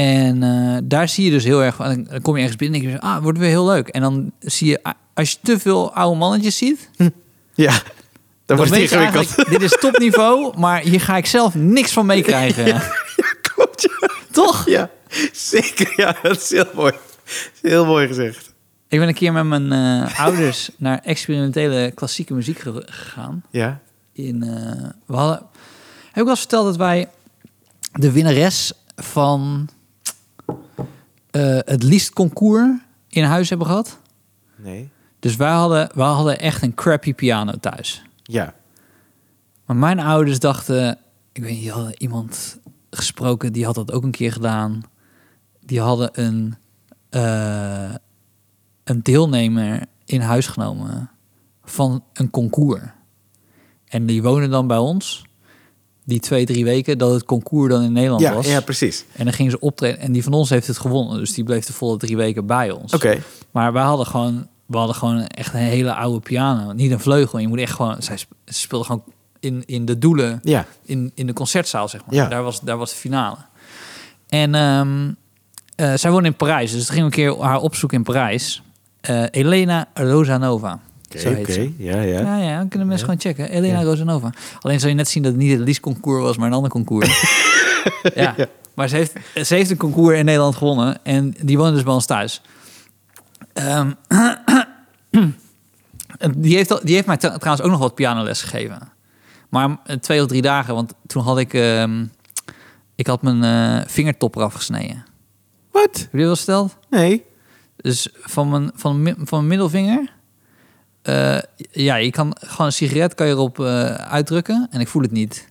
En eh, daar zie je dus heel erg... van- Dan kom je ergens binnen en denk je... Ah, wordt weer heel leuk. En dan zie je... Als je te veel oude mannetjes ziet... Ja. Dan Dan wordt het ingewikkeld. dit is topniveau, maar hier ga ik zelf niks van meekrijgen. Klopt, ja. Toch? Ja, zeker. Ja, dat is heel mooi. Is heel mooi gezegd. Ik ben een keer met mijn eh, ouders naar experimentele klassieke muziek ge- gegaan. Ja. In, eh, we hadden, heb ik wel eens verteld dat wij de winnares van eh, het liefst concours in huis hebben gehad. Nee. Dus wij hadden, wij hadden echt een crappy piano thuis. Ja. Maar mijn ouders dachten, ik weet niet, hadden iemand gesproken, die had dat ook een keer gedaan. Die hadden een, eh, een deelnemer in huis genomen van een concours. En die wonen dan bij ons, die twee, drie weken dat het concours dan in Nederland Ja, was. ja, precies. En dan gingen ze optreden. En die van ons heeft het gewonnen. Dus die bleef de volle drie weken bij ons. Oké. Maar wij hadden gewoon, we hadden gewoon echt een hele oude piano. Niet een vleugel. Je moet echt gewoon, zij speelde gewoon in, in de doelen, Ja. in, in de concertzaal, zeg maar. Ja. Daar, was, daar was de finale. En ehm, eh, zij woonde in Parijs. Dus toen gingen we een keer haar opzoeken in Parijs. Eh, Elena Rosanova. Oké. Ja, ja. Ja, ja, dan kunnen mensen Ja. gewoon checken. Elena Ja. Rosanova. Alleen zou je net zien dat het niet het liesconcours was, maar een ander concours. ja. Ja. Maar ze heeft, ze heeft een concours in Nederland gewonnen. En die woonde dus bij ons thuis. Ehm, die, heeft, al- die heeft mij trouwens ook nog wat pianoles gegeven. Maar eh, twee of drie dagen, want toen had ik... ehm, ik had mijn eh, vingertop eraf gesneden. Wat? Heb je dat wel verteld? Nee. Dus van mijn, van, mijn- van mijn middelvinger... eh, ja, je kan gewoon een sigaret kan je erop eh, uitdrukken en ik voel het niet.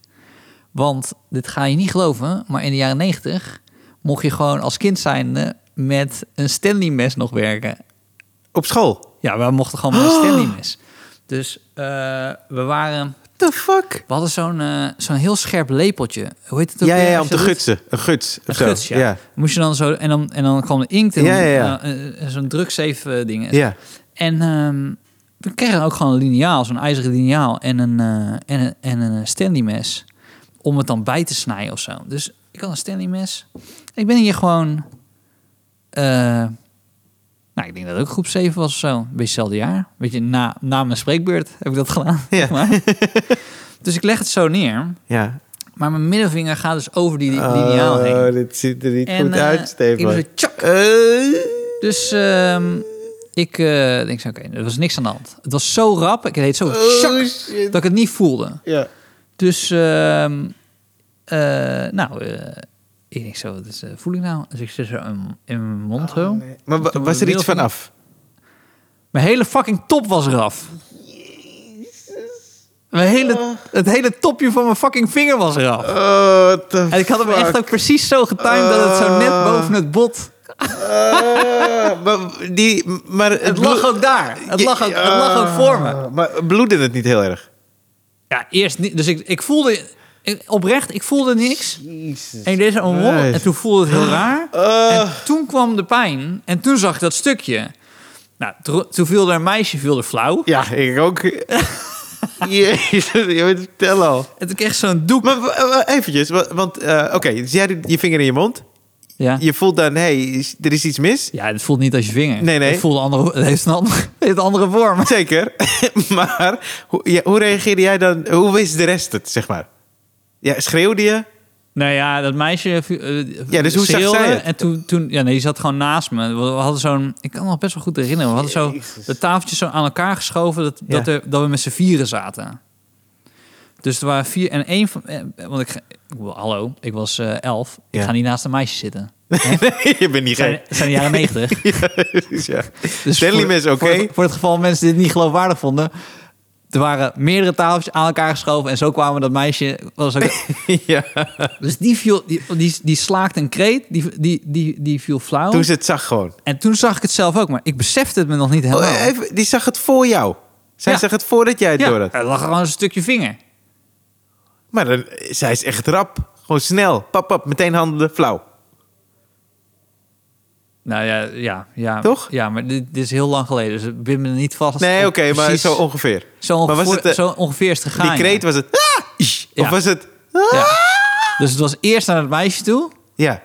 Want, dit ga je niet geloven, maar in de jaren negentig... mocht je gewoon als kind zijnde met een Stanley mes nog werken. Op school? Ja, we mochten gewoon met een Stanley mes. Dus eh, we waren... The fuck? We hadden zo'n zo'n heel scherp lepeltje. Hoe heet het ook Ja, ja, ja, om te gutsen. Een guts. Een zo. guts, ja. Ja. Moest je dan zo... En dan, en dan kwam de inkt en Ja, ja, ja. zo'n drukzeef eh, ding. Ja. En ehm, we kregen ook gewoon een liniaal, zo'n ijzeren liniaal en een, eh, en een, en een Stanley mes. Om het dan bij te snijden of zo. Dus ik had een Stanley mes. Ik ben hier gewoon... eh, nou, ik denk dat het ook groep 7 was of zo. Een beetje hetzelfde jaar. Weet je, na, na mijn spreekbeurt heb ik dat gedaan. Ja. maar. dus ik leg het zo neer. Ja. Maar mijn middelvinger gaat dus over die liniaal heen. Oh, dit ziet er niet En, goed eh, uit, ik Stefan. doe zo, tjak. Eh. Dus ehm, ik eh, denk zo, oké, er was niks aan de hand. Het was zo rap, ik deed zo Oh, dat ik het niet voelde. Ja. Dus, ehm, eh, nou, eh, ik denk zo, wat is, voel ik nou? Dus ik zit zo in, in mijn mond. Oh, nee. Maar wa- was er iets vanaf? Mijn hele fucking top was eraf. Mijn hele, het hele topje van mijn fucking vinger was eraf. Oh, the En ik had hem echt ook precies zo getimed dat het zo net boven het bot... Ah, maar die, maar het, Het lag ook daar. Het lag ook, het lag ook voor me. Ah, Maar bloedde het niet heel erg? Ja, eerst niet. Dus ik, ik voelde... ik- oprecht, ik voelde niks. Jezus. En ik deed een en toen voelde het heel raar. En toen kwam de pijn en toen zag ik dat stukje. Nou, to- toen viel er een meisje viel er flauw. Ja, ik ook. Jezus, je weet het al. En toen kreeg zo'n doek. Maar eventjes, wa- want eh, oké, dus jij je vinger in je mond. Ja. Je voelt dan, hé, hey, er is iets mis. ja, het voelt niet als je vinger. Nee, nee. Het, voelde andere, het heeft een andere, heeft een andere vorm. Zeker. maar hoe, ja, hoe reageerde jij dan? Hoe wist de rest het, zeg maar? Ja, schreeuwde je? Nou ja, dat meisje... eh, Ja, dus hoe zag zij het? En toen, toen... Ja, nee, die zat gewoon naast me. We, hadden zo'n... Ik kan me nog best wel goed herinneren. We hadden zo de tafeltjes zo aan elkaar geschoven... dat, dat, er, dat we met z'n vieren zaten. Dus er waren vier... En één van... eh, Want ik... ik hallo, ik was eh, elf. Ik Ja. ga niet naast een meisje zitten. nee, je bent niet gek. het zijn de jaren negentig. ja. Dus Stanley voor- mes, oké. Voor, het- voor het geval mensen dit niet geloofwaardig vonden... Er waren meerdere tafeltjes aan elkaar geschoven... en zo kwamen dat meisje... Was ook, ja. Dus die, viel, die, die, die slaakte een kreet, die, die, die, die viel flauw. Toen ze het zag gewoon. En toen zag ik het zelf ook, maar ik besefte het me nog niet helemaal. Oh, even, die zag het voor jou. Zij Ja. zag het voordat jij het ja, door had. er lag gewoon een stukje vinger. Maar dan, zij is echt rap. Gewoon snel. Pap, pap, meteen handen flauw. Nou ja, ja, ja. Toch? Ja, maar dit, dit is heel lang geleden, dus ik ben me niet vast. Nee, oké, maar zo ongeveer. zo maar was ongeveer, het, eh, zo ongeveer is het gegaan. Die kreet ja. was het... "Ah!" Of Ja. was het... Ja. Dus het was eerst naar het meisje toe, Ja,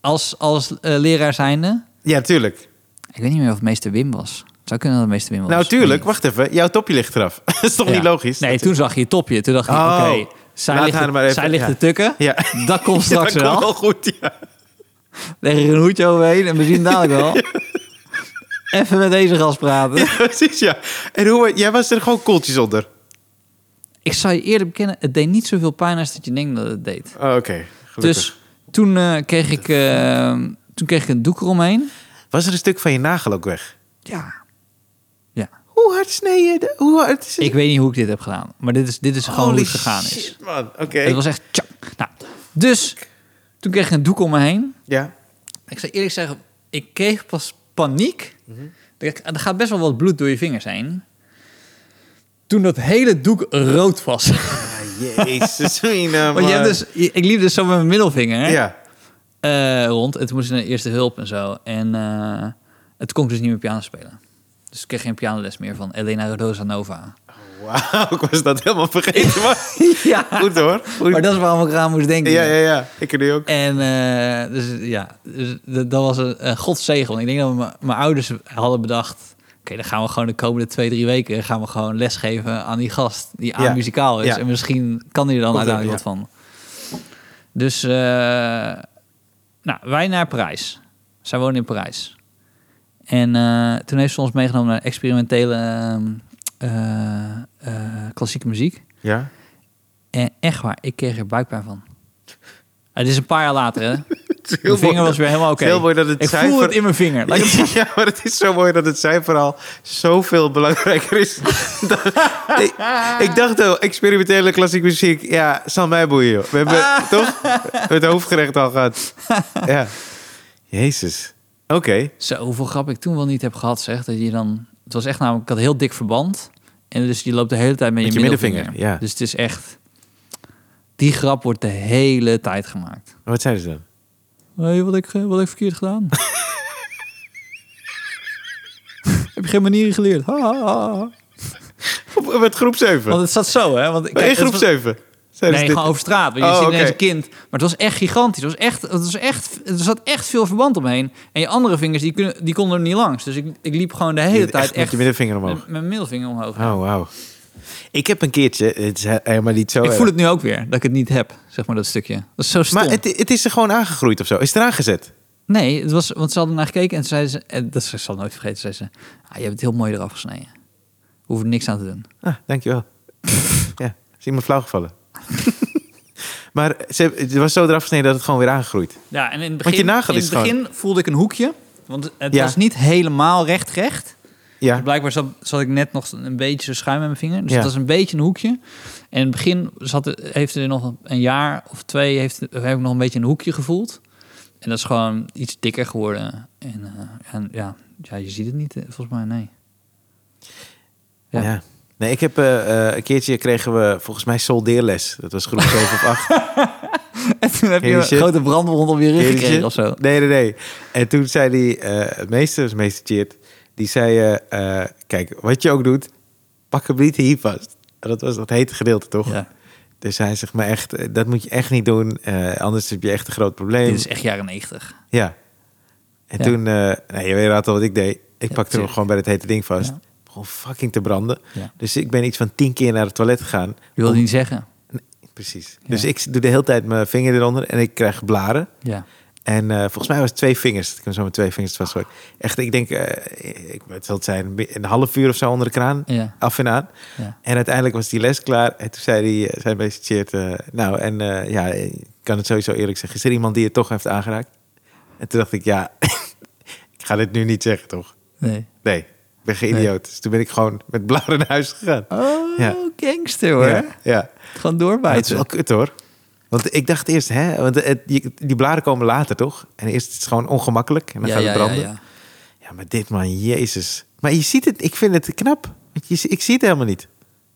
als, als eh, leraar zijnde. ja, tuurlijk. Ik weet niet meer of het meester Wim was. Het zou kunnen dat het meester Wim was. Nou, tuurlijk. Nee. Wacht even. Jouw topje ligt eraf. dat is toch niet logisch? Nee, toen zag je je topje. Toen dacht ik, Oh. oké, zij, ligt, haar te- maar even- zij ligt ja. te tukken. Ja. Dat komt straks dat wel. komt wel goed, ja. Leg er een hoedje overheen en we zien dadelijk wel. Even met deze gast praten. Precies, ja. En hoe... Jij was er gewoon koeltjes onder. Ik zou je eerlijk bekennen, het deed niet zoveel pijn als dat je denkt dat het deed. Oh, oké. Gelukkig. Dus toen, eh, kreeg ik, eh, toen kreeg ik een doek eromheen. Was er een stuk van je nagel ook weg? Ja. Hoe hard snee je? de- Hoe hard is het? Ik weet niet hoe ik dit heb gedaan. Maar dit is, dit is gewoon hoe het gegaan is. man. Oké. Het was echt tjak. Nou, dus toen kreeg ik een doek om me heen. Ja. Ik zou eerlijk zeggen, ik kreeg pas paniek. Mhm. Er, er gaat best wel wat bloed door je vingers heen. Toen dat hele doek rood was. Ah, jezus, mina, Want je hebt dus, ik liep dus zo met mijn middelvinger Ja. eh, rond. En toen moest ik naar de eerste hulp en zo. En eh het kon ik dus niet meer piano spelen. Dus ik kreeg geen pianoles meer van Elena Rodosa Nova. Wauw, ik was dat helemaal vergeten. Maar ja, goed hoor. Goed. maar dat is waarom ik eraan moest denken. Ja, ja, ja. Ik nu ook. En eh, dus ja, dus dat, dat was een, een godzegel. Ik denk dat mijn- ouders hadden bedacht... Oké, dan gaan we gewoon de komende twee, drie weken... gaan we gewoon lesgeven aan die gast die aan Ja. muzikaal is. Ja. En misschien kan hij er dan uiteindelijk wat van. Dus, eh, nou, wij naar Parijs. Zij wonen in Parijs. En eh, toen heeft ze ons meegenomen naar experimentele ehm, eh, eh, klassieke muziek. Ja. En echt waar, ik kreeg er buikpijn van. Het is een paar jaar later, hè? Mijn vinger mooi. was weer helemaal oké. Heel mooi dat het Ik voel het in mijn vinger. Ja, maar het is zo mooi dat het cijfer al zoveel belangrijker is. dan- ik, ik dacht al, experimentele klassieke muziek, ja, zal mij boeien. Joh. We hebben toch het hoofdgerecht al gehad. Ja. Jezus. Oké. Zo, hoeveel grap ik toen wel niet heb gehad, zeg. Dat je dan... Het was echt namelijk... Ik had een heel dik verband. En dus je loopt de hele tijd met, Met je je middelvinger. middelvinger, ja. Dus het is echt... Die grap wordt de hele tijd gemaakt. Wat zeiden ze dan? Hé, wat, ik, eh, wat heb ik verkeerd gedaan? heb je geen manieren geleerd? Ha, ha, ha. Op, met groep 7. Want het zat zo, hè? Want, in kijk, groep het was- 7. Zeiden Nee, dit? gewoon over straat. Want je Oh, ziet een kind. Maar het was echt gigantisch. Het was echt, het was echt, er zat echt veel verband omheen. En je andere vingers, die, kunnen, die konden er niet langs. Dus ik, ik liep gewoon de hele tijd met echt je middelvinger omhoog. met mijn middelvinger omhoog. Oh, wauw. Ik heb een keertje, het is helemaal niet zo ik voel het nu ook weer, dat ik het niet heb, zeg maar, dat stukje. Dat is zo stom. Maar het, het is er gewoon aangegroeid of zo. Is het eraan gezet? Nee, het was, want ze hadden naar gekeken en zeiden ze, en dat zal nooit vergeten, zei ze, ah, je hebt het heel mooi eraf gesneden. Hoef er niks aan te doen. Ah, dankjewel. ja, is iemand flauw gevallen. maar ze, het was zo eraf gesneden dat het gewoon weer aangegroeid. Ja, en in het begin, in het begin voelde ik een hoekje, want het Ja. was niet helemaal recht recht. Ja, Blijkbaar zat, zat ik net nog een beetje schuim met mijn vinger. Dus Ja. het was een beetje een hoekje. En in het begin zat heeft er nog een jaar of twee... Heeft, heb ik nog een beetje een hoekje gevoeld. En dat is gewoon iets dikker geworden. En, eh, en ja, ja, je ziet het niet, eh, volgens mij, nee. ja. Ja. Nee, ik heb eh, eh, een keertje kregen we volgens mij soldeerles. Dat was groep 7 of 8. En toen heb je een grote brandwond op je rug gekregen of zo. Nee, nee, nee. En toen zei die eh, het meester, dus meester Cheert, die zei, eh, eh, kijk, wat je ook doet, pak hem niet hier vast. Dat was dat hete gedeelte, toch? Ja. Dus hij zegt maar echt, eh, dat moet je echt niet doen, eh, anders heb je echt een groot probleem. Dit is echt jaren negentig. Ja. En Ja. toen, eh nee, je weet al wat ik deed. Ik Ja, pakte hem gewoon bij het hete ding vast. Gewoon fucking te branden. Ja. Dus ik ben iets van tien keer naar het toilet gegaan. Je wilde Om- niet zeggen. Precies. Ja. Dus ik doe de hele tijd mijn vinger eronder en ik krijg blaren. Ja. En eh, volgens mij was het twee vingers. Ik kan zo met twee vingers vast. Echt, ik denk, eh, ik, het zal het zijn, een half uur of zo onder de kraan. Ja. Af en aan. Ja. En uiteindelijk was die les klaar. En toen zei hij, zijn meester Tjeerd, eh, nou, en eh, ja, ik kan het sowieso eerlijk zeggen. Is er iemand die het toch heeft aangeraakt? En toen dacht ik, ja, ik ga dit nu niet zeggen, toch? Nee. Nee, ben geen Nee. idioot. Dus toen ben ik gewoon met blaren naar huis gegaan. Oh, Ja. gangster hoor. Ja, ja. Gewoon Maar het is doorbijten. wel kut hoor. Want ik dacht eerst, hè, want het, die, blaren komen later toch? En eerst is het gewoon ongemakkelijk en dan ja, gaat het ja, branden. ja. Ja, maar dit man, jezus. Maar je ziet het, ik vind het knap. Je, ik zie het helemaal niet.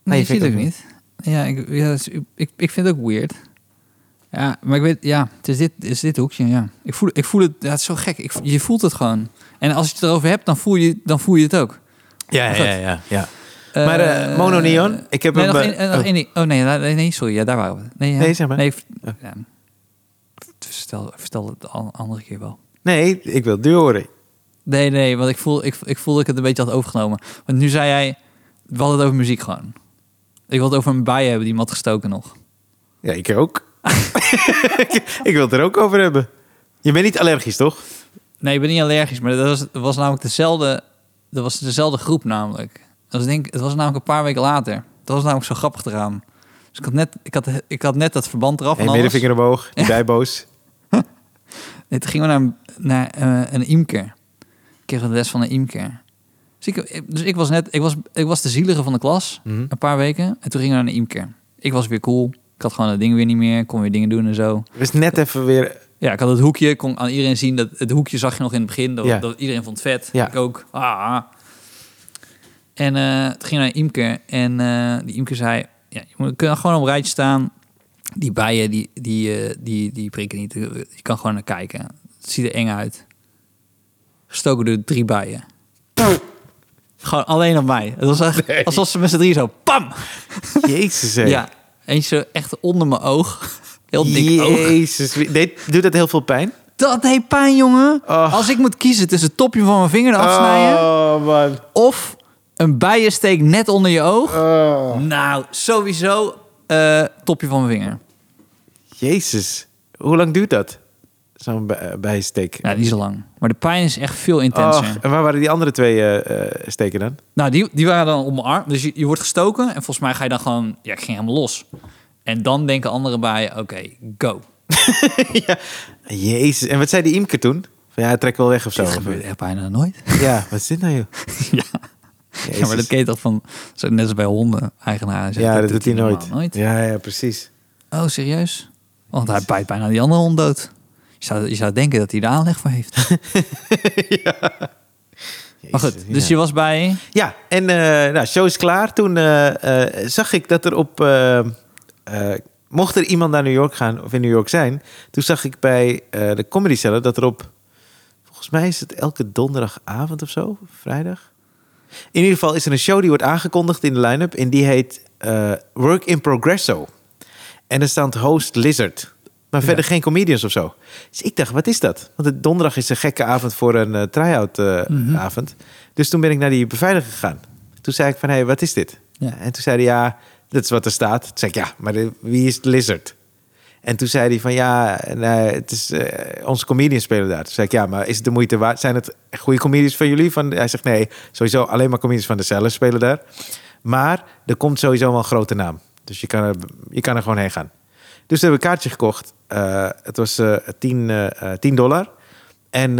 Nee, je ziet het ook niet. Ja, ik, ja, dat ik, ik vind het ook weird. Ja, maar ik weet, ja, het is dit, is dit hoekje, ja. Ik voel, ik voel het, ja, het is zo gek. Ik, je voelt het gewoon. En als je het erover hebt, dan voel je, dan voel je het ook. Ja, ja, ja. ja. Maar, eh, Mono Neon, ik heb nee, hem, nog eh, één- eh, nog oh. Oh nee, nee, sorry, ja, daar waren we. Nee, ja. Nee, zeg maar. Nee, Oh. ja. Vertel, vertel het de an- andere keer wel. Nee, ik wil het nu horen. Nee, nee, want ik voel, ik, ik voel dat ik het een beetje had overgenomen. Want nu zei jij, we hadden het over muziek gewoon. Ik wil het over een bij hebben die had gestoken nog. Ja, ik ook. ik wil het er ook over hebben. Je bent niet allergisch, toch? Nee, ik ben niet allergisch, maar dat was, was namelijk dezelfde, dat was dezelfde groep namelijk. Dat was, denk, het was namelijk een paar weken later. Dat was namelijk zo grappig eraan. Dus ik had net, ik had, ik had net dat verband eraf En en alles. middenvinger omhoog, die bijboos. Nee, toen gingen we naar, naar eh, een imker. Ik kreeg een les van een imker. Dus ik, dus ik was net, ik was, ik was de zielige van de klas, Mhm. een paar weken. En toen gingen we naar een imker. Ik was weer cool. Ik had gewoon het ding weer niet meer. Kon weer dingen doen en zo. Dus net even weer... Ja, ik had het hoekje. Kon aan iedereen zien dat het hoekje zag je nog in het begin. Dat, Ja. dat iedereen vond het vet. Ja. Ik ook. Ah. En eh toen ging naar een imker. En eh, die imker zei... Ja, je moet, kun gewoon op een rijtje staan. Die bijen, die, die, eh, die, die prikken niet. Je kan gewoon naar kijken. Het ziet er eng uit. Gestoken door drie bijen. Gewoon alleen op mij. Het was echt Nee. alsof ze met z'n drie zo... Pam! Jezus, hé. Ja, eentje zo echt onder mijn oog. Heel dik oog. Jezus. Deed, doet dat heel veel pijn? Dat deed pijn, jongen. Oh. Als ik moet kiezen tussen het topje van mijn vinger afsnijden... Oh, man. of een bijensteek net onder je oog... Oh. Nou, sowieso eh, topje van mijn vinger. Jezus. Hoe lang duurt dat? Zo'n bij- bijsteek. Ja, niet zo lang. Maar de pijn is echt veel intenser. Oh, en waar waren die andere twee eh, eh, steken dan? Nou, die, die waren dan op mijn arm. Dus je, je wordt gestoken en volgens mij ga je dan gewoon... Ja, ik ging helemaal los. En dan denken anderen bij, oké, go. ja. Jezus. En wat zei die Imke toen? Van ja, trek wel weg of zo. Dat gebeurt echt bijna nooit. Ja, wat is dit nou joh? ja. Jezus. ja, maar dat je toch van, zo net als bij honden, eigenaar. Ja, dat, doet hij nooit. nooit. Ja, ja, precies. Oh, serieus? Want hij bijt bijna die andere hond dood. Je zou, je zou denken dat hij er aanleg voor heeft. Maar goed, dus ja. je was bij... Ja, en eh nou, show is klaar. Toen eh, eh, zag ik dat er op... eh, mocht er iemand naar New York gaan of in New York zijn... toen zag ik bij eh, de Comedy Cellar dat er op... Volgens mij is het elke donderdagavond of zo, vrijdag. In ieder geval is er een show die wordt aangekondigd in de line-up... en die heet eh, Work in Progresso. En er staat host Lizard. Maar Ja. verder geen comedians of zo. Dus ik dacht, wat is dat? Want het donderdag is een gekke avond voor een eh, try-out Mhm. avond. Dus toen ben ik naar die beveiliger gegaan. Toen zei ik van, hé, hey, wat is dit? Ja. En toen zei hij, ja, dat is wat er staat. Toen zei ik, ja, maar de- wie is Lizard? En toen zei hij van, ja, het is eh, onze comedians spelen daar. Toen zei ik, ja, maar is het de moeite waard? Zijn het goede comedians van jullie? Van, hij zegt, nee, sowieso alleen maar comedians van de cellen spelen daar. Maar er komt sowieso wel een grote naam. Dus je kan er, je kan er gewoon heen gaan. Dus we hebben een kaartje gekocht. Eh, het was eh 10, eh, eh, 10 dollar. En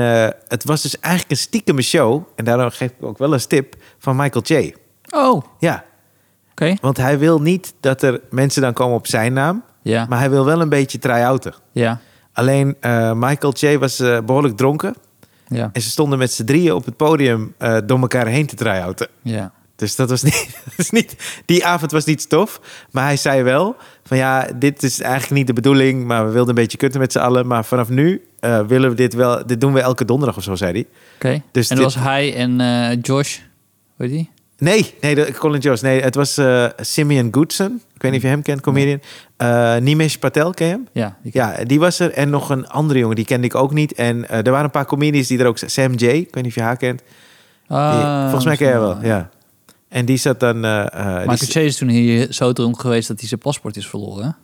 het was dus eigenlijk een stiekeme show. En daarom geef ik ook wel een tip van Michael J. Oh, oké. Ja, want hij wil niet dat er mensen dan komen op zijn naam. Ja, Maar hij wil wel een beetje try-outen. ja, Alleen eh, Michael J was eh, behoorlijk dronken. ja, En ze stonden met z'n drieën op het podium eh, door elkaar heen te try-outen. ja. Dus dat was niet, dat is niet. Die avond was niet stof. Maar hij zei wel: van ja, dit is eigenlijk niet de bedoeling. Maar we wilden een beetje kutten met z'n allen. Maar vanaf nu willen we dit wel. Dit doen we elke donderdag of zo, zei hij. Oké. Dus en dat dit- was hij en eh, Josh, weet je die? Nee, nee, de, Colin Jost. Nee, het was eh Simeon Goodson. Ik weet niet of je hem kent, comedian. Eh Nimesh Patel, ken je hem? Ja, die Ja, die was er. En nog een andere jongen, die kende ik ook niet. En eh, er waren een paar comedians die er ook... Sam J, ik weet niet of je haar kent. Die- Ah, volgens mij ken je wel, ja. En die zat dan... die Michael Chase is toen hier zo dronken geweest dat hij zijn paspoort is verloren.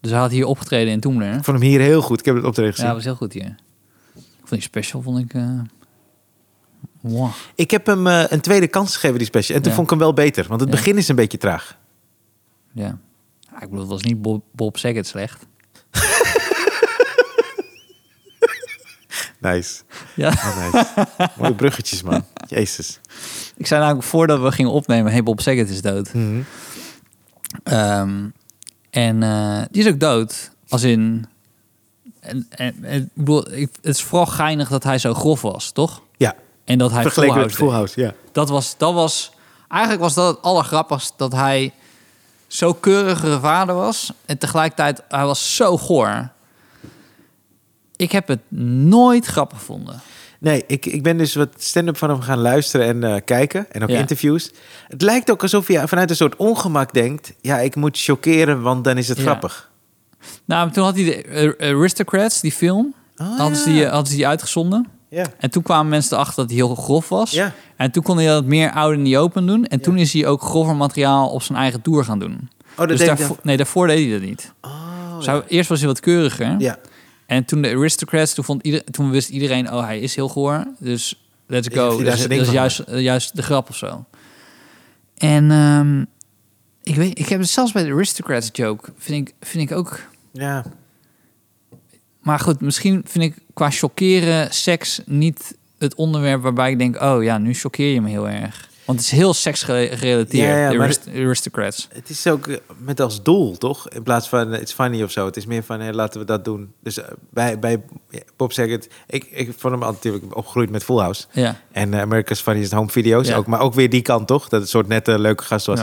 Dus hij had hier opgetreden in Toemler. Ik vond hem hier heel goed. Ik heb het optreden Ja, gezien. dat was heel goed hier. Ik vond die special, vond ik... wow. Ik heb hem eh, een tweede kans gegeven, die special. En toen Ja. vond ik hem wel beter. Want het Ja. begin is een beetje traag. Ja. ja. Ik bedoel, het was niet Bob, Bob Saget slecht. Nice. Ja. Oh, nice. Mooie bruggetjes, man. Jezus. Ik zei namelijk voordat we gingen opnemen... Hey, Bob Saget is dood. Mhm. Ehm, en eh, die is ook dood. Als in... En, en, en, ik bedoel, ik, het is vooral geinig dat hij zo grof was, toch? Ja, En dat hij vergeleken Full met Full House. Ja. Dat was, dat was... Eigenlijk was dat het allergrappigst dat hij zo keurige vader was. En tegelijkertijd, hij was zo goor. Ik heb het nooit grappig gevonden. Nee, ik, ik ben dus wat stand-up van hem gaan luisteren en eh, kijken. En ook Ja. interviews. Het lijkt ook alsof je vanuit een soort ongemak denkt... ja, ik moet chockeren, want dan is het Ja. grappig. Nou, toen had hij de eh, Aristocrats, die film. Oh, hadden, ze die, hadden ze die uitgezonden. Ja. En toen kwamen mensen erachter dat hij heel grof was. Ja. En toen kon hij dat meer out in the open doen. En toen is hij ook grover materiaal op zijn eigen tour gaan doen. Oh, dat dus deed daarvoor, nee, daarvoor deed hij dat niet. Oh, Zou, eerst was hij wat keuriger. ja. En toen de Aristocrats, toen, vond ieder, toen wist iedereen, oh, hij is heel goor. Dus let's go. Dat is, dat is juist, juist de grap of zo. En ehm, ik weet, ik heb het zelfs bij de Aristocrats joke, vind ik, vind ik ook... ja. Maar goed, misschien vind ik qua chockeren seks niet het onderwerp waarbij ik denk, oh ja, nu choqueer je me heel erg. Want het is heel seksgerelateerd, Ja, ja, de maar arist- Aristocrats. Het is ook eh, met als doel, toch? In plaats van eh, it's funny of zo. Het is meer van, hey, laten we dat doen. Dus eh, bij, bij Bob Saget... Ik, ik vond hem natuurlijk opgegroeid met Full House. Ja, En eh, America's Funniest Home Video's Ja. ook. Maar ook weer die kant, toch? Dat het soort nette, leuke gast was.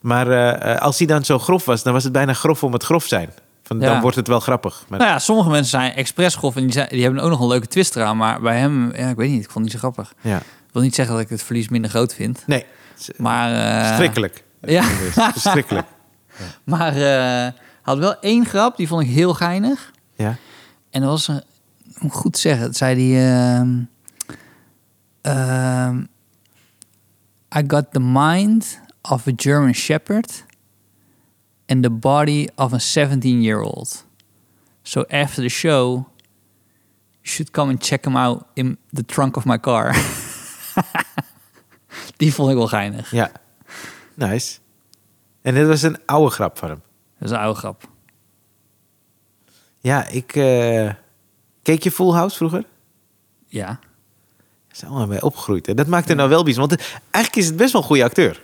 Maar eh, eh, als hij dan zo grof was, dan was het bijna grof om het grof zijn. Van. Dan wordt het wel grappig. Nou ja, sommige mensen zijn expres grof en die, zijn, die hebben ook nog een leuke twist eraan. Maar bij hem, ja, ik weet niet, ik vond het niet zo grappig. ja. Ik wil niet zeggen dat ik het verlies minder groot vind. Nee, eh, Maar, eh, verschrikkelijk. Ja. Verschrikkelijk. maar eh, had wel één grap, die vond ik heel geinig. Ja. En dat was, ik moet goed zeggen, dat zei hij... ehm, ehm, I got the mind of a German shepherd and the body of a 17-year-old. So after the show, you should come and check him out in the trunk of my car. Die vond ik wel geinig. ja. Nice. En dit was een oude grap van hem. Dat is een oude grap. Ja, ik... eh, keek je Full House vroeger? Ja. Daar zijn allemaal mee opgegroeid. Hè? Dat maakt er nou wel bijzonder. Want eigenlijk is het best wel een goede acteur.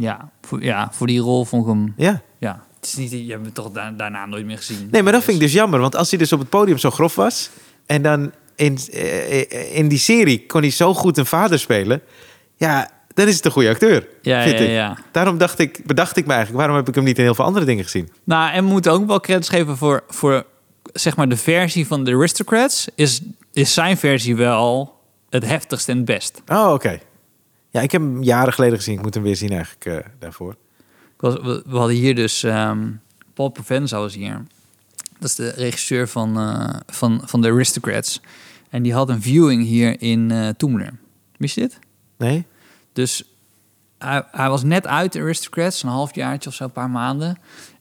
Ja voor, ja, voor die rol vond ik hem... Ja. Ja. Het is niet, je hebt hem toch da- daarna nooit meer gezien. Nee, maar dat vind ik dus jammer. Want als hij dus op het podium zo grof was... en dan in, eh, in die serie kon hij zo goed een vader spelen... ja, dan is het een goede acteur, Ja, ja, ik. ja. Daarom dacht ik, bedacht ik me eigenlijk... waarom heb ik hem niet in heel veel andere dingen gezien? Nou, en we moeten ook wel credits geven voor, voor zeg maar de versie van The Aristocrats. Is, is zijn versie wel het heftigst en het best. Oh, oké. Ja, ik heb hem jaren geleden gezien. Ik moet hem weer zien eigenlijk eh, daarvoor. Ik was, we, we hadden hier dus ehm, Paul Provenza was hier. Dat is de regisseur van, eh, van, van The Aristocrats. En die had een viewing hier in eh Toemler. Wist je dit? Nee? Dus hij, hij was net uit de Aristocrats, een halfjaartje of zo, een paar maanden.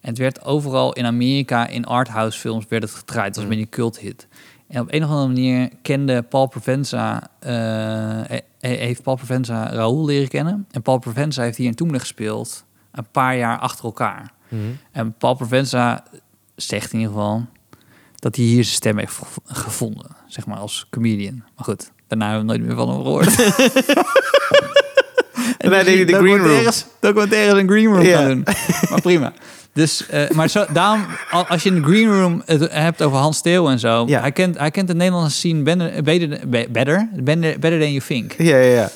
En het werd overal in Amerika, in arthouse films, werd het gedraaid. Het was een beetje een cult hit. En op een of andere manier kende Paul Provenza, heeft Paul Provenza Raoul leren kennen. En Paul Provenza heeft hier in Toemler gespeeld, een paar jaar achter elkaar. En Paul Provenza zegt in ieder geval dat hij hier zijn stem heeft gev- gevonden, zeg maar, als comedian. Maar goed, daarna hebben we nooit meer van hem gehoord. En deed hij de green room. documentaires- een green room gaan doen. Maar prima. Dus, eh, maar zo, daarom, al- als je in de green room het hebt over Hans Steeuw en zo, Ja. hij, kent, hij kent de Nederlandse scene better, better, better, better, than you think. Ja, ja, ja.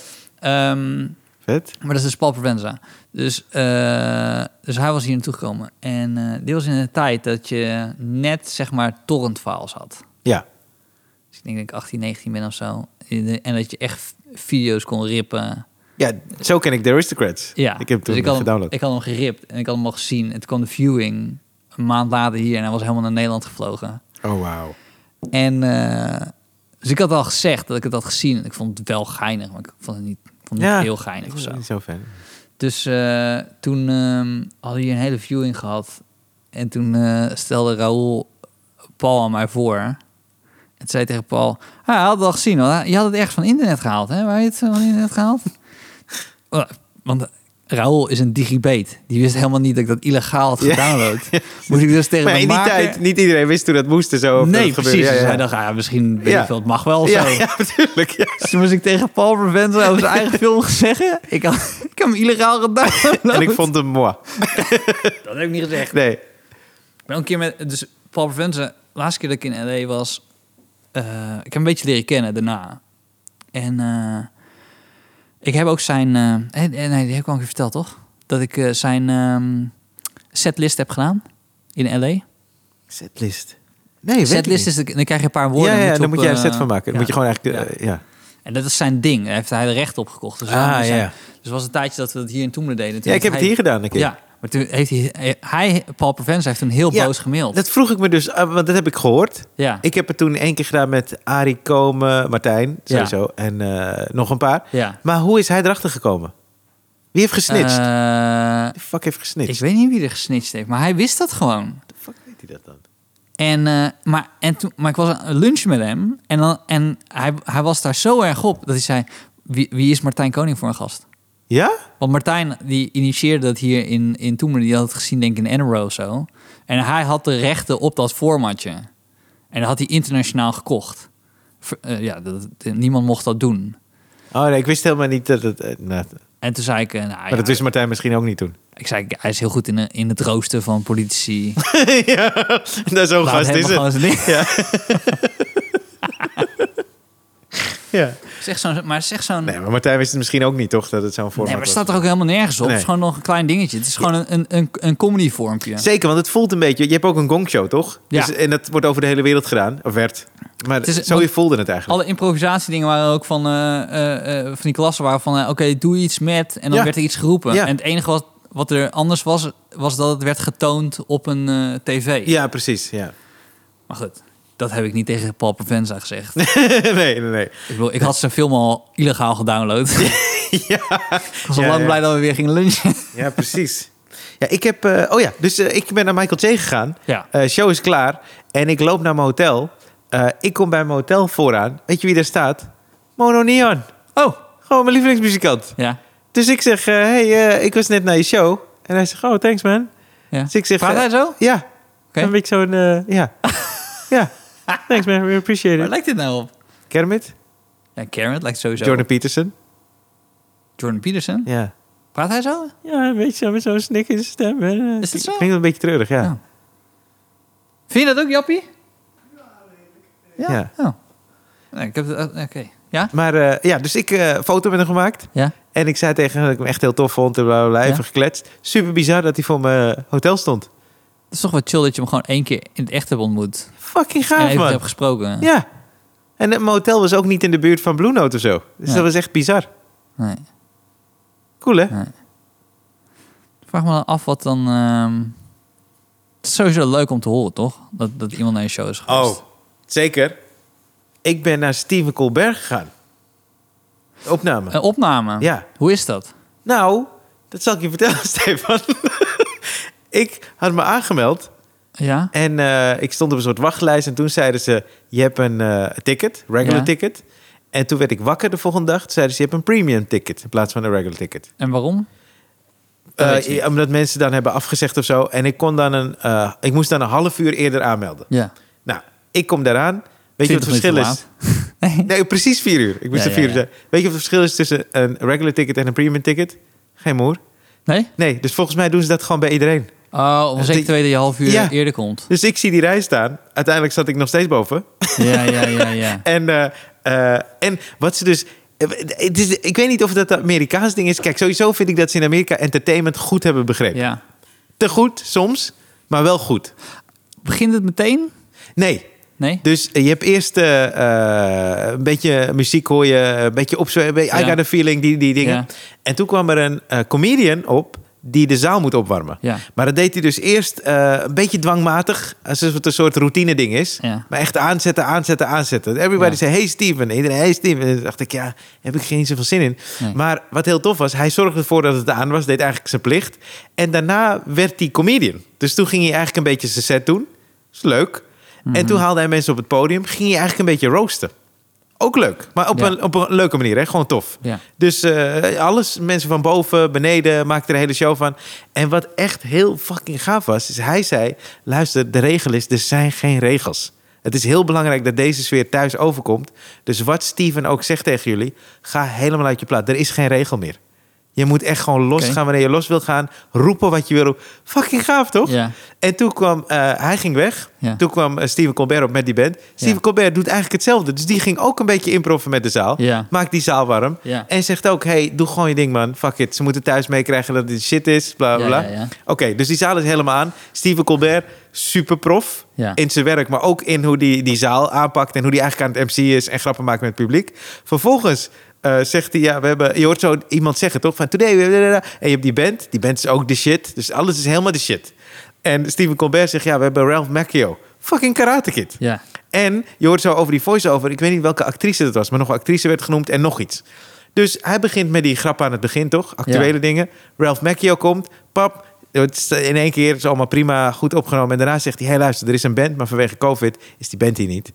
Ehm, Vet. maar dat is dus Paul Provenza. Dus, eh, dus hij was hier naartoe gekomen. En eh, dit was in de tijd dat je net, zeg maar, torrent files had. Ja. Dus ik denk dat ik 18, 19 ben of zo. En dat je echt video's kon rippen. Ja, zo ken ik The Aristocrats. Ja, Ik heb hem toen dus ik had, hem, gedownload. ik had hem geript en ik had hem al gezien. En toen kwam de viewing een maand later hier en hij was helemaal naar Nederland gevlogen. Oh, wauw. En eh, dus ik had al gezegd dat ik het had gezien. En ik vond het wel geinig, maar ik vond het niet, vond het Ja. niet heel geinig of zo. niet zo fan. Dus eh, toen ehm, hadden we hier een hele viewing gehad. En toen eh, stelde Raoul Paul aan mij voor. En zei tegen Paul... Ah, hij had het al gezien hoor. Je had het ergens van internet gehaald, hè? Waar je het van internet gehaald? Oh, Want Raoul is een digibate. Die wist helemaal niet dat ik dat illegaal had Ja. gedownload. Moest ik dus tegen Maar in die maken. tijd, niet iedereen wist hoe dat moest en zo. Nee, precies. Dus Ja, hij ja. dacht, ah, misschien, weet Ja. ik veel, het mag wel Ja, zo. ja, natuurlijk. Ja. Dus toen moest ik tegen Paul Provenza over zijn eigen film zeggen. Ik, had, ik heb hem illegaal gedownload. En ik vond hem moi. Dat heb ik niet gezegd. Nee. Ook een keer met... Dus Paul Provenza, de laatste keer dat ik in L.A. was... eh, ik heb hem een beetje leren kennen daarna. En eh, ik heb ook zijn... eh, eh, nee, die heb ik al keer verteld, toch? Dat ik eh, zijn ehm, setlist heb gedaan in L.A. Setlist. Nee, Setlist is... de- Dan krijg je een paar woorden. Ja, ja, op, moet jij een set van maken. Dan ja. moet je gewoon eigenlijk... Ja. ja. En dat is zijn ding. Daar heeft hij de recht op gekocht. Dus, Ah, ja, ja. dus het was een tijdje dat we dat hier in Toemelen deden. Toen Ja, ik heb het hier gedaan een keer. Ja, maar toen heeft hij... Hij, Paul Provenza, heeft toen heel Ja, boos gemaild. Dat vroeg ik me dus, ah, want dat heb ik gehoord. ja. Ik heb het toen één keer gedaan met Arie Komen, Martijn, sowieso. En eh, nog een paar. ja. Maar hoe is hij erachter gekomen? Wie heeft gesnitcht? Eh, De fuck heeft gesnitcht? ik weet niet wie er gesnitcht heeft, maar hij wist dat gewoon. De fuck weet hij dat dan? En, eh, maar, en toen, maar ik was aan een lunch met hem en, dan, en hij, hij was daar zo erg op dat hij zei... Wie, wie is Martijn Koning voor een gast? Ja? Want Martijn die initieerde dat hier in, in Toemelen. Die had het gezien denk ik in Enro zo. En hij had de rechten op dat formatje. En dat had hij internationaal gekocht. Ver- eh, ja, dat, niemand mocht dat doen. Oh nee, ik wist helemaal niet dat het... eh, nou, En toen zei ik, eh, nou maar ja, dat wist Martijn misschien ook niet toen. ik zei, hij is heel goed in, in het roosten van politici. ja, dat zo'n Laat gast is het. Ja. ja. Zeg zo'n, maar zeg zo'n... Nee, maar Martijn wist het misschien ook niet, toch? Dat het zo'n format Nee, maar het staat er ook helemaal nergens op. Nee. Het is gewoon nog een klein dingetje. Het is gewoon een, een, een, een comedy vormpje. Zeker, want het voelt een beetje... Je hebt ook een gongshow, toch? Ja. Dus, en dat wordt over de hele wereld gedaan. Of werd. Maar Het is- zo want- voelde het eigenlijk. Alle improvisatiedingen waren ook van, eh, van die klassen waren van... oké, doe iets met... en dan Ja. werd er iets geroepen. Ja. En het enige wat, wat er anders was... was dat het werd getoond op een tv. Ja, precies. Ja. Maar goed, dat heb ik niet tegen Paul Provenza gezegd. nee, nee, nee. ik, bedoel, ik had zijn film al illegaal gedownload. Ja, ik was al Ja, lang ja. blij dat we weer gingen lunchen. ja precies. Ja, ik heb... eh, oh ja, dus eh, ik ben naar Michael J. gegaan. ja. Eh, show is klaar. En ik loop naar mijn hotel. Ik kom bij mijn hotel vooraan. Weet je wie daar staat? Mono Neon. Oh, Gewoon mijn lievelingsmuzikant. ja. Dus ik zeg, hey, ik was net naar je show. En hij zegt, oh, thanks man. Ja. Dus ik zeg, Praat hij zo? Ja. Oké. Een beetje zo'n, ja. ja. Thanks man, we appreciate Waar it. lijkt dit nou op? Kermit, Ja, Karen lijkt sowieso Jordan op Peterson. Jordan Peterson. Ja. Praat hij zo? Ja, een beetje zo met zo'n snik in zijn stem. Is dat zo? Klinkt een beetje treurig, ja. Ja. Vind je dat ook, Jappie? Ja. Ja. Oh. Nee, ik heb het... oh, Oké. Ja? Maar eh, ja, dus ik eh foto met hem gemaakt. Ja. En ik zei tegen hem dat ik hem echt heel tof vond. En bla, bla, bla, even Ja. gekletst. Super bizar dat hij voor mijn hotel stond. Het is toch wel chill dat je hem gewoon één keer in het echt hebt ontmoet. Fucking en gaaf, even man. hebt gesproken. Ja. En het motel was ook niet in de buurt van Blue Note of zo. Dus dat was echt bizar. Nee. Cool, hè? Nee. Vraag me dan af wat dan... ehm, Het is sowieso leuk om te horen, toch? Dat, dat iemand naar je show is geweest. Oh, zeker. Ik ben naar Steven Colbert gegaan. Opname. Een opname? Ja. Hoe is dat? Nou, dat zal ik je vertellen, Stefan. Ik had me aangemeld Ja? en eh, ik stond op een soort wachtlijst. En toen zeiden ze, je hebt een eh, ticket, regular Ja. ticket. En toen werd ik wakker de volgende dag. Toen zeiden ze, je hebt een premium ticket in plaats van een regular ticket. En waarom? Eh, omdat mensen dan hebben afgezegd of zo. En ik, kon dan een, ik moest dan een half uur eerder aanmelden. Ja. Nou, ik kom daaraan. Weet je wat het 20 verschil is? Nee. Nee, precies vier uur. Ik moest Ja, er vier uur zijn. Weet je wat het verschil is tussen een regular ticket en een premium ticket? Geen moer. Nee? Nee, dus volgens mij doen ze dat gewoon bij iedereen. Oh, weten dat je half uur Ja. eerder komt. Dus ik zie die rij staan. Uiteindelijk zat ik nog steeds boven. Ja, ja, ja, ja. En, eh, eh, en wat ze dus... eh, Het is, ik weet niet of dat een Amerikaans ding is. Kijk, sowieso vind ik dat ze in Amerika entertainment goed hebben begrepen. ja. Te goed soms, maar wel goed. Begint het meteen? Nee, Nee? Dus je hebt eerst een beetje muziek hoor je, een beetje opzwemmen. I Ja. got a feeling, die, die dingen. Ja. En toen kwam er een comedian op die de zaal moet opwarmen. Ja. Maar dat deed hij dus eerst eh, een beetje dwangmatig. Alsof het een soort routine ding is. Ja. Maar echt aanzetten, aanzetten, aanzetten. Everybody Ja. zei, hey Steven. Iedereen, hey Steven. En dacht ik, ja, heb ik geen zoveel zin in. Nee. Maar wat heel tof was, hij zorgde ervoor dat het aan was. Deed eigenlijk zijn plicht. En daarna werd hij comedian. Dus toen ging hij eigenlijk een beetje zijn set doen. is leuk. Mhm. En toen haalde hij mensen op het podium. Ging hij eigenlijk een beetje roosten. Ook leuk. Maar op, Ja. een, op een leuke manier, hè? gewoon tof. Ja. Dus eh, alles, mensen van boven, beneden, maakten er een hele show van. En wat echt heel fucking gaaf was, is hij zei... luister, de regel is, er zijn geen regels. Het is heel belangrijk dat deze sfeer thuis overkomt. Dus wat Steven ook zegt tegen jullie, ga helemaal uit je plaat. Er is geen regel meer. Je moet echt gewoon losgaan Oké. wanneer je los wilt gaan. Roepen wat je wil roepen. Fucking gaaf, toch? Ja. En toen kwam, eh, hij ging weg. Toen kwam eh, Steven Colbert op met die band. Steven. Colbert doet eigenlijk hetzelfde. Dus die ging ook een beetje improven met de zaal. Maakt die zaal warm. En zegt ook, hey, doe gewoon je ding, man. Fuck it. Ze moeten thuis meekrijgen dat dit shit is. Bla, bla, bla. Oké, dus die zaal is helemaal aan. Steven Colbert, super prof. In zijn werk, maar ook in hoe die die zaal aanpakt. En hoe die eigenlijk aan het MC is en grappen maakt met het publiek. Vervolgens eh, zegt hij, ja, we hebben... Je hoort zo iemand zeggen, toch? Van today... we- En je hebt die band. Die band is ook de shit. Dus alles is helemaal de shit. En Steven Colbert zegt, ja, we hebben Ralph Macchio. Fucking Karate Kid. Ja. En je hoort zo over die voice-over. Ik weet niet welke actrice dat was, maar nog een actrice werd genoemd en nog iets. Dus hij begint met die grap aan het begin, toch? Actuele Ja. dingen. Ralph Macchio komt. Pap, in één keer is allemaal prima, goed opgenomen. En daarna zegt hij, hey luister, er is een band, maar vanwege COVID is die band hier niet.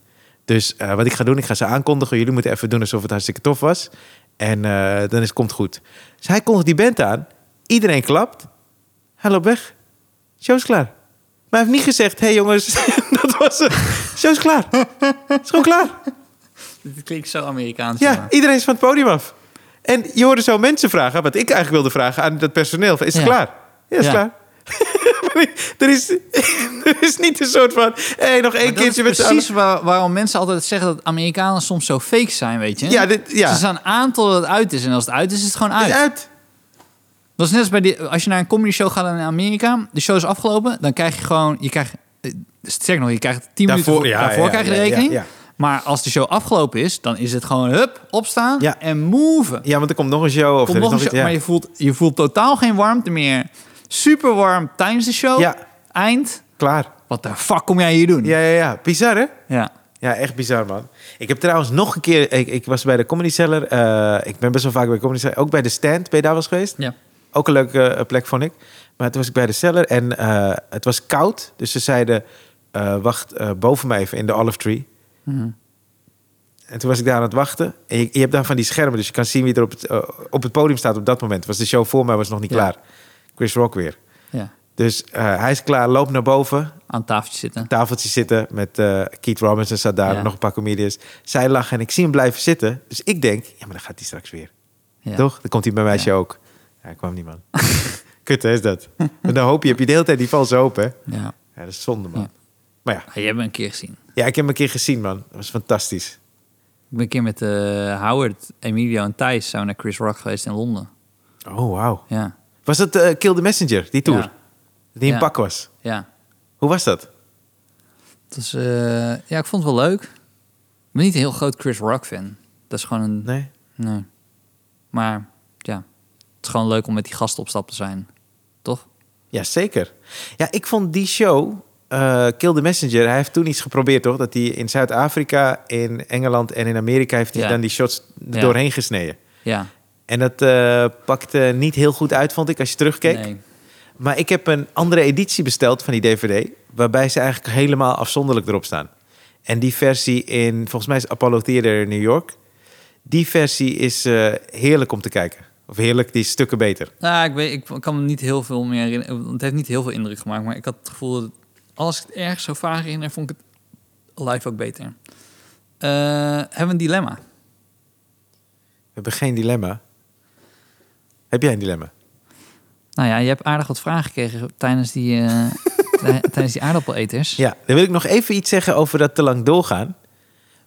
Dus eh, wat ik ga doen, ik ga ze aankondigen. Jullie moeten even doen alsof het hartstikke tof was. En eh, dan is het komt goed. Dus hij kondigt die band aan. Iedereen klapt. Hij loopt weg. Show is klaar. Maar hij heeft niet gezegd, hé hey jongens, dat was het. Show is klaar. Het is gewoon klaar. Dit klinkt zo Amerikaans. Ja, iedereen is van het podium af. En je hoorde zo mensen vragen, wat ik eigenlijk wilde vragen aan dat personeel. Is het Ja. klaar? Ja, is Ja. klaar. Er, is, er is niet een soort van, hé, hey, nog één keertje met precies waar, waarom mensen altijd zeggen dat Amerikanen soms zo fake zijn, weet je? Ja, dit, ja. Ze staan aan totdat het uit is. En als het uit is, is het gewoon uit. uit. Dat is net als bij die, als je naar een comedy show gaat in Amerika, de show is afgelopen, dan krijg je gewoon, je krijgt, eh, sterker nog, je krijgt 10 minuten voor, ja, daarvoor ja, krijg je de rekening. Maar als de show afgelopen is, dan is het gewoon hup, opstaan Ja. en move. Ja, want er komt nog een show. Of Komt er nog is een nog show, iets, maar je voelt, je voelt totaal geen warmte meer. Super warm tijdens de show. Ja. Eind. Klaar. Wat de fuck kom jij hier doen? Ja, ja, ja. Bizar, hè? Ja. Ja, echt bizar, man. Ik heb trouwens nog een keer... Ik, ik was bij de Comedy Cellar. eh, ik ben best wel vaak bij de Comedy Cellar. Ook bij de Stand. Ben je daar eens geweest? Ja. Ook een leuke eh, plek, vond ik. Maar toen was ik bij de Cellar en eh, het was koud. Dus ze zeiden, wacht boven mij even in de olive tree. Mhm. En toen was ik daar aan het wachten. En je, je hebt dan van die schermen, dus je kan zien wie er op het, op het podium staat op dat moment. Was de show voor mij was nog niet Ja. klaar. Chris Rock weer. Dus eh, hij is klaar, loopt naar boven. Aan tafeltje zitten. Tafeltje zitten met eh, Keith Robinson zat daar, Ja. nog een paar comedians. Zij lachen en ik zie hem blijven zitten. Dus ik denk, ja, maar dan gaat hij straks weer. Ja. Toch? Dan komt hij bij mij Ja. ook. Ja, kwam niet, man. Kut, hè, is dat. Maar dan hoop je, heb je de hele tijd die vals open. hè? Ja. Ja, dat is zonde, man. Ja. Maar ja, Je hebt me een keer gezien. ja, ik heb hem een keer gezien, man. Dat was fantastisch. Ik ben een keer met eh, Howard, Emilio en Thijs zijn we naar Chris Rock geweest in Londen. Oh, wauw. Ja. Was dat eh, Kill the Messenger, die tour? Ja. Die in Ja. pak was? Ja. Hoe was dat? Dus ja, ik vond het wel leuk. Ik ben niet een heel groot Chris Rock fan. Dat is gewoon een... Nee? Nee. Maar ja, het is gewoon leuk om met die gasten op stap te zijn. Toch? Ja, zeker. Ja, ik vond die show, eh, Kill the Messenger, hij heeft toen iets geprobeerd, toch? Dat hij in Zuid-Afrika, in Engeland en in Amerika heeft hij Ja. dan die shots doorheen gesneden. Ja. En dat eh, pakte niet heel goed uit, vond ik, als je terugkeek. Nee. Maar ik heb een andere editie besteld van die DVD, waarbij ze eigenlijk helemaal afzonderlijk erop staan. En die versie in, volgens mij is Apollo Theater in New York. Die versie is eh, heerlijk om te kijken. Of heerlijk, die is stukken beter. Nou, ik, weet, ik kan me niet heel veel meer herinneren. Het heeft niet heel veel indruk gemaakt. Maar ik had het gevoel dat als ik het ergens zo vaag herinner, vond ik het live ook beter. Eh, hebben we een dilemma? We hebben geen dilemma. Heb jij een dilemma? Nou ja, je hebt aardig wat vragen gekregen tijdens die, eh, tij- tijdens die aardappeleters. Ja, dan wil ik nog even iets zeggen over dat te lang doorgaan.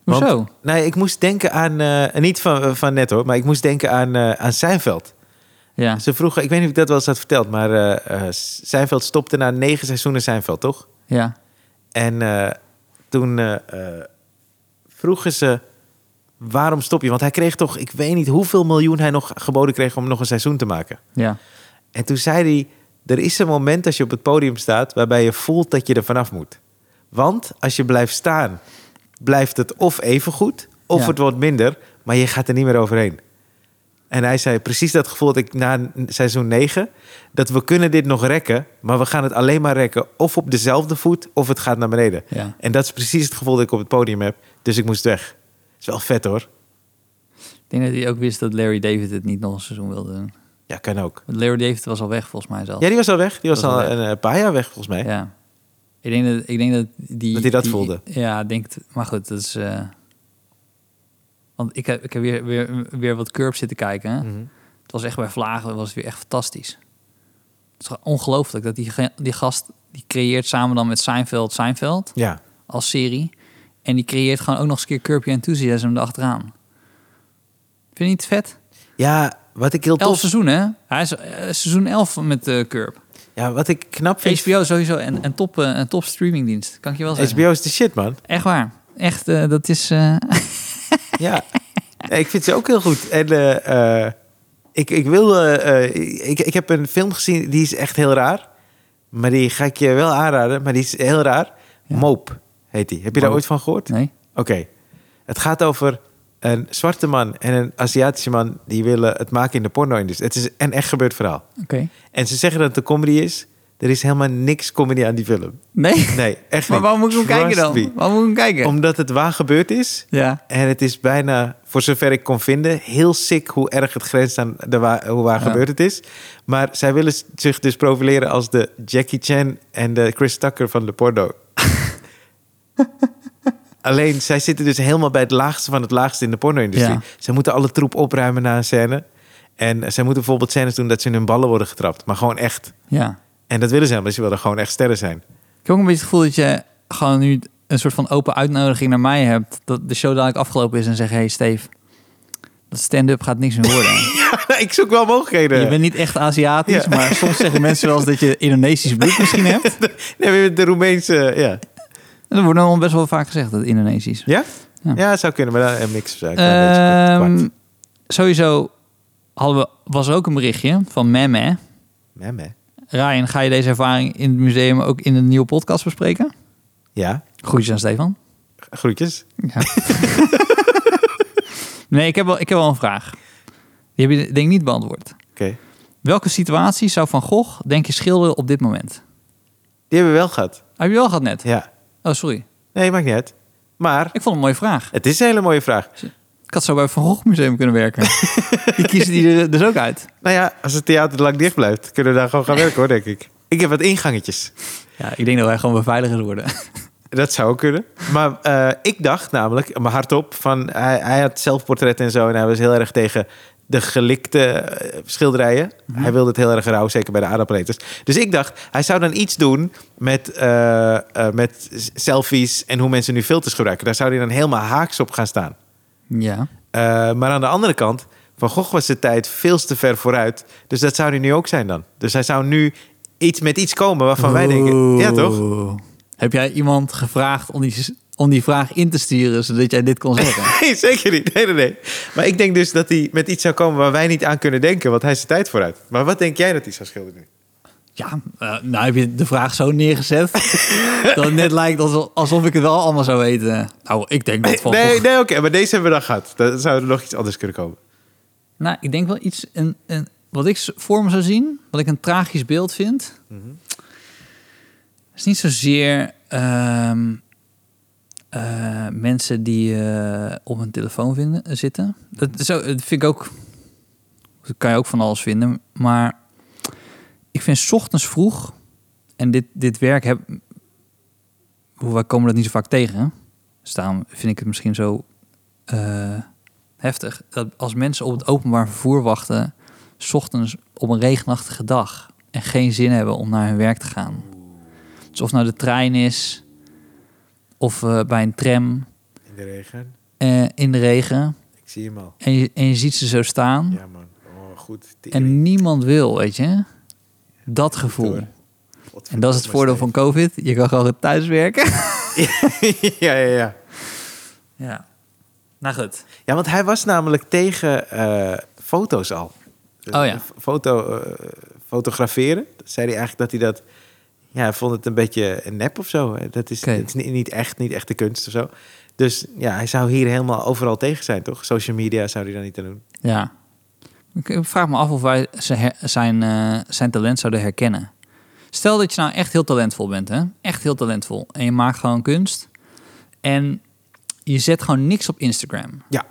Want- Hoezo? Nee, ik moest denken aan, eh, niet van, van net hoor, maar ik moest denken aan, eh aan Seinfeld. Ja. Ze vroegen, ik weet niet of ik dat wel eens had verteld, maar eh eh, Seinfeld stopte na negen seizoenen Seinfeld, toch? Ja. En eh, toen eh, eh, vroegen ze, waarom stop je? Want hij kreeg toch, ik weet niet hoeveel miljoen hij nog geboden kreeg om nog een seizoen te maken. Ja. En toen zei hij, er is een moment als je op het podium staat waarbij je voelt dat je er vanaf moet. Want als je blijft staan, blijft het of even goed, of Ja. het wordt minder, maar je gaat er niet meer overheen. En hij zei precies dat gevoel dat ik na seizoen 9, dat we kunnen dit nog rekken, maar we gaan het alleen maar rekken of op dezelfde voet of het gaat naar beneden. Ja. En dat is precies het gevoel dat ik op het podium heb, dus ik moest weg. Is wel vet hoor. Ik denk dat hij ook wist dat Larry David het niet nog een seizoen wilde doen. Ja, kan ook. Want Larry David was al weg volgens mij zelf. Ja, die was al weg. Die was, Was al een eh, paar jaar weg volgens mij. Ja. Ik denk dat, ik denk dat die... Dat hij dat die- voelde. Ja, ik denk het. Maar goed, dat is... eh, want ik heb, ik heb weer, weer, weer wat curbs zitten kijken. Mhm. Het was echt bij Vlagen, was het weer echt fantastisch. Het is ongelooflijk dat die, die gast... die creëert samen dan met Seinfeld Seinfeld Ja. als serie. En die creëert gewoon ook nog eens een keer Curb Your Enthusiasm erachteraan. Vind je niet vet? ja, wat ik heel Elf tof... seizoenen, hè? Hij is eh, seizoen 11 met de Curb. Ja, wat ik knap vind... HBO sowieso en, en top, eh, en top streamingdienst. Kan ik je wel zeggen. HBO is de shit, man. Echt waar. Echt, dat is... Ja. Ik vind ze ook heel goed. En ik, ik wil... ik, ik heb een film gezien, die is echt heel raar. Maar die ga ik je wel aanraden. Maar die is heel raar. Ja. Moop heet die. Heb je daar ooit van gehoord? nee? Oké. Het gaat over een zwarte man en een Aziatische man... die willen het maken in de porno-industrie. Het is een echt gebeurd verhaal. Oké. En ze zeggen dat het een comedy is. Er is helemaal niks comedy aan die film. Nee? Nee, echt Maar waarom moet ik hem kijken dan? me. Waarom moet ik hem kijken? Omdat het waar gebeurd is. Ja. En het is bijna, voor zover ik kon vinden, heel sick hoe erg het grenst aan de waar, hoe waar Ja. gebeurd het is. Maar zij willen zich dus profileren als de Jackie Chan en de Chris Tucker van de porno. Alleen, zij zitten dus helemaal bij het laagste van het laagste in de porno-industrie. Ja. Zij moeten alle troep opruimen na een scène. En zij moeten bijvoorbeeld scènes doen dat ze in hun ballen worden getrapt. Maar gewoon echt. Ja. En dat willen ze helemaal. Ze willen gewoon echt sterren zijn. Ik heb ook een beetje het gevoel dat je gewoon nu een soort van open uitnodiging naar mij hebt. Dat de show dadelijk afgelopen is en zeg: Hey Steve, dat stand-up gaat niks meer worden. ik zoek wel mogelijkheden. Je bent niet echt Aziatisch, Ja. maar soms zeggen mensen wel eens dat je Indonesisch bloed misschien hebt. Nee, we hebben de Roemeense... Ja. Dat wordt dan best wel vaak gezegd, dat Indonesisch. Ja? Ja. Ja, het zou kunnen, maar ik wel een beetje Ehm, sowieso hadden we, was er ook een berichtje van Memme. Mem, hè? Ryan, ga je deze ervaring in het museum ook in een nieuwe podcast bespreken? Ja, Groetjes aan Stefan. groetjes. Ja. nee, ik heb, wel, ik heb wel een vraag. Die heb je denk ik niet beantwoord. Oké. Welke situatie zou Van Gogh, denk je, schilderen op dit moment? Die hebben we wel gehad. Heb je wel gehad net? Ja. Oh, sorry. Nee, maakt niet uit. Maar Ik vond het een mooie vraag. het is een hele mooie vraag. Ik had zo bij het Van Gogh Museum kunnen werken. die kiezen die er dus ook uit. Nou ja, als het theater lang dicht blijft, kunnen we daar gewoon gaan werken hoor, denk ik. Ik heb wat ingangetjes. Ja, ik denk dat wij gewoon beveiligers worden. Dat zou ook kunnen. Maar eh, ik dacht namelijk, maar hardop, van hij, hij had zelfportretten en zo. En hij was heel erg tegen de gelikte eh, schilderijen. Hij wilde het heel erg rauw, zeker bij de aardappeleters. Dus ik dacht, hij zou dan iets doen met, eh, eh, met selfies en hoe mensen nu filters gebruiken. Daar zou hij dan helemaal haaks op gaan staan. Ja. Maar aan de andere kant, Van Gogh was de tijd veel te ver vooruit. Dus dat zou hij nu ook zijn dan. Dus hij zou nu iets met iets komen waarvan wij denken... Ja, toch? Heb jij iemand gevraagd om die, om die vraag in te sturen, zodat jij dit kon zeggen? Nee, zeker niet. Nee, nee, nee. Maar ik denk dus dat hij met iets zou komen waar wij niet aan kunnen denken. Want hij is de tijd vooruit. Maar wat denk jij dat hij zou schilderen nu? Ja, eh, nou heb je de vraag zo neergezet dat het net lijkt alsof, alsof ik het wel allemaal zou weten. Nou, ik denk dat van Nee, nee oké. maar deze hebben we dan gehad. Dan zou er nog iets anders kunnen komen. Nou, ik denk wel iets, een, een, wat ik voor me zou zien, wat ik een tragisch beeld vind, is niet zozeer ehm, eh, mensen die eh, op hun telefoon vinden, zitten. Dat, dat vind ik ook, dat kan je ook van alles vinden, maar ik vind 's ochtends vroeg, en dit, dit werk heb, wij komen dat niet zo vaak tegen, daarom vind ik het misschien zo eh, heftig. Dat als mensen op het openbaar vervoer wachten, 's ochtends op een regenachtige dag en geen zin hebben om naar hun werk te gaan. Dus of nou de trein is, of eh, bij een tram In de regen. eh, in de regen. Ik zie hem al. En je, en je ziet ze zo staan. Ja, man. Oh, goed. En niemand wil, weet je. Dat gevoel. En dat is het voordeel van COVID. Je kan gewoon thuiswerken. ja, ja, ja. Ja. Nou goed. Ja, want hij was namelijk tegen eh, foto's al. Oh ja. Foto, fotograferen. Dat zei hij eigenlijk dat hij dat... Ja, hij vond het een beetje een nep of zo. Dat is, dat is niet, echt, niet echt de kunst of zo. Dus ja, hij zou hier helemaal overal tegen zijn, toch? Social media zou hij dan niet aan doen. Ja. Ik vraag me af of wij zijn, eh, zijn talent zouden herkennen. Stel dat je nou echt heel talentvol bent, hè? Echt heel talentvol. En je maakt gewoon kunst. En je zet gewoon niks op Instagram. Ja.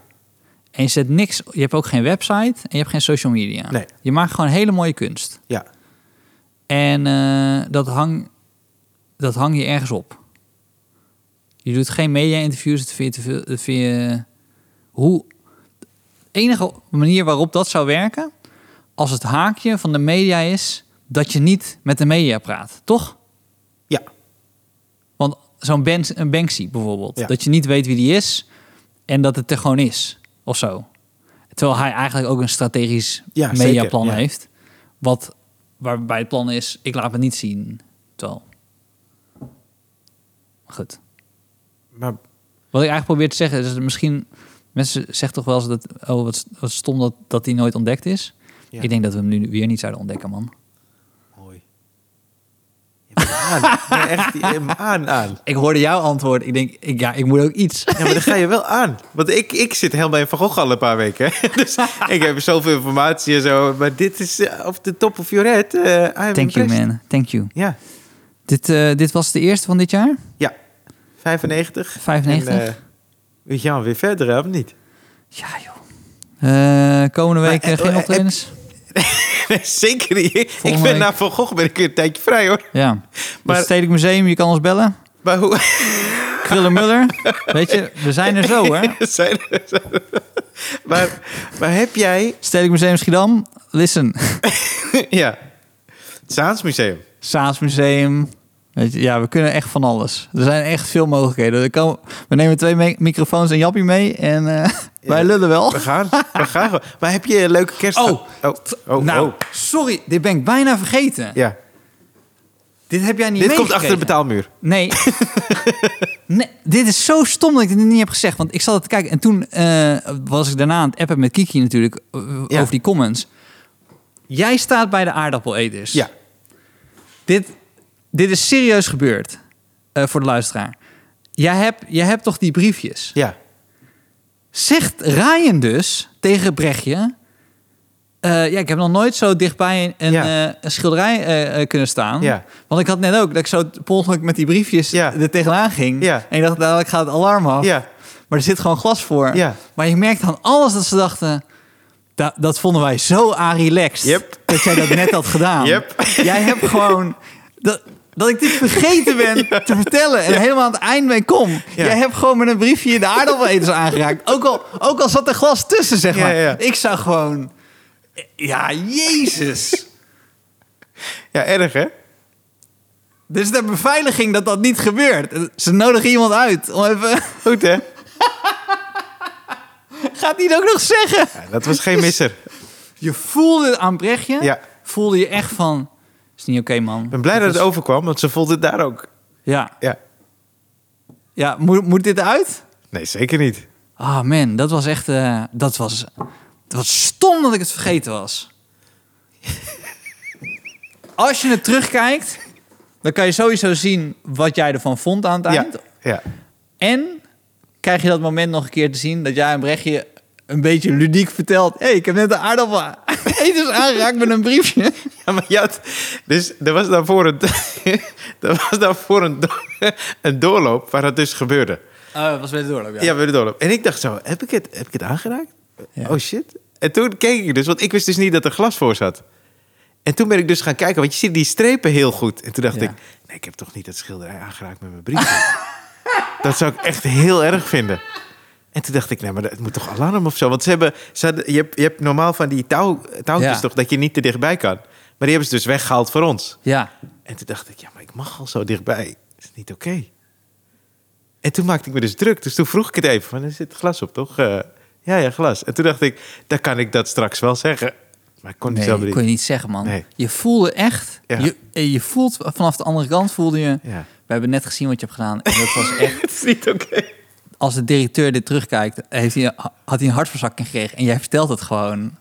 En je zet niks... Je hebt ook geen website en je hebt geen social media. Nee. Je maakt gewoon hele mooie kunst. Ja. En eh, dat, hang, dat hang je ergens op. Je doet geen media-interviews, dat vind je te veel. Dat vind je, hoe, enige manier waarop dat zou werken, als het haakje van de media is dat je niet met de media praat, toch? Ja. Want zo'n Banks- een Banksy bijvoorbeeld, Ja. dat je niet weet wie die is en dat het er gewoon is, of zo. Terwijl hij eigenlijk ook een strategisch Ja, mediaplan ja. heeft, wat waarbij het plan is, ik laat het niet zien. Terwijl, goed. Maar Wat ik eigenlijk probeer te zeggen is dat misschien mensen zeggen toch wel eens dat oh wat, wat stom dat dat die nooit ontdekt is. Ja. Ik denk dat we hem nu weer niet zouden ontdekken, man. Aan. Nee, echt, aan, aan. Ik hoorde jouw antwoord. Ik denk, ik, ja, ik moet ook iets. Ja, maar dan ga je wel aan. Want ik, ik zit helemaal bij Van Gogh al een paar weken. Dus ik heb zoveel informatie en zo. Maar dit is uh, off the top of your head. eh Thank you, man. Thank you. Ja, Dit, eh, dit was de eerste van dit jaar? ja. 95. 95? En, eh, we gaan weer verder, of niet? Ja, joh. Eh, komende week Maar, eh, eh, geen eh, optredens? Nee, zeker niet. Ik ben week. na Van Gogh ben ik weer een tijdje vrij, hoor. ja. Maar... Het Stedelijk Museum, je kan ons bellen. Maar hoe... Krullenmuller. Weet je, we zijn er zo, hè? zijn er- zijn er- maar, maar heb jij... Stedelijk Museum Schiedam. Listen. ja. Het Zaansmuseum. Saasmuseum. Weet je, ja, we kunnen echt van alles. Er zijn echt veel mogelijkheden. Kan, we nemen twee microfoons en Jappie mee en eh, wij lullen wel. We gaan. We gaan. Maar heb je een leuke kerst? Oh. oh, oh, nou, oh. sorry, dit ben ik bijna vergeten. Ja. Dit heb jij niet Dit komt achter de betaalmuur. Nee. nee. Dit is zo stom dat ik dit niet heb gezegd. Want ik zat het te kijken en toen eh, was ik daarna aan het appen met Kiki natuurlijk eh, Ja. over die comments. Jij staat bij de aardappeleters. Ja. Dit, dit is serieus gebeurd eh, voor de luisteraar. Jij hebt, jij hebt toch die briefjes? Ja. Zegt Ryan dus tegen Brechtje... eh, ja, ik heb nog nooit zo dichtbij een, Ja. een schilderij eh, eh, kunnen staan. Ja. Want ik had net ook dat ik zo per met die briefjes Ja. er tegenaan ging. Ja. En ik dacht, dadelijk gaat het alarm af. Ja. Maar er zit gewoon glas voor. Ja. Maar je merkt aan alles dat ze dachten... Da- dat vonden wij zo relaxed. Yep. Dat jij dat net had gedaan. Yep. Jij hebt gewoon... Dat, dat ik dit vergeten ben te vertellen en helemaal aan het eind mee kom. Ja. Jij hebt gewoon met een briefje de aardappeleters aangeraakt. Ook al, ook al zat er glas tussen, zeg maar. Ik zou gewoon... Ja, jezus. Ja, erg hè? Dit is de beveiliging dat dat niet gebeurt. Ze nodigen iemand uit om even... Goed hè? Gaat hij ook nog zeggen? Dat was geen misser. Je voelde aan Brechtje, Ja. voelde je echt van... Is niet oké, man. Ik ben blij dat het overkwam, want ze voelde het daar ook. Ja, Ja. ja moet, moet dit eruit? Nee, zeker niet. Ah man, dat was echt... eh, dat, was, dat was stom dat ik het vergeten was. Als je het terugkijkt, dan kan je sowieso zien wat jij ervan vond aan het eind. ja. En krijg je dat moment nog een keer te zien dat jij en Brechtje een beetje ludiek vertelt. Hé, hey, ik heb net de aardappel etens aangeraakt met een briefje. Ja, maar je had... Dus er was daarvoor een... er was daarvoor een, do- een doorloop waar dat dus gebeurde. Oh, dat was bij de doorloop, Ja, bij de doorloop. En ik dacht zo, heb ik het, heb ik het aangeraakt? Ja. Oh shit. En toen keek ik dus, want ik wist dus niet dat er glas voor zat. En toen ben ik dus gaan kijken, want je ziet die strepen heel goed. En toen dacht Ja. ik, nee, ik heb toch niet dat schilderij aangeraakt met mijn briefje. dat zou ik echt heel erg vinden. En toen dacht ik, nee, maar dat moet toch alarm of zo? Want ze hebben, ze hadden, je, hebt, je hebt normaal van die touw, touwtjes Ja. toch, dat je niet te dichtbij kan. Maar die hebben ze dus weggehaald voor ons. Ja. En toen dacht ik, ja, maar ik mag al zo dichtbij. Dat is niet oké. En toen maakte ik me dus druk. Dus toen vroeg ik het even, van, er zit glas op, toch? Eh, ja, ja, glas. En toen dacht ik, dan kan ik dat straks wel zeggen. Maar ik kon niet Nee, niet. kon je niet zeggen, man. Nee. Je voelde echt... Ja. Je, eh, je voelt vanaf de andere kant voelde je... Ja. We hebben net gezien wat je hebt gedaan. En dat was echt... Het is niet oké. Als de directeur dit terugkijkt, heeft hij, had hij een hartverzakking gekregen. En jij vertelt het gewoon.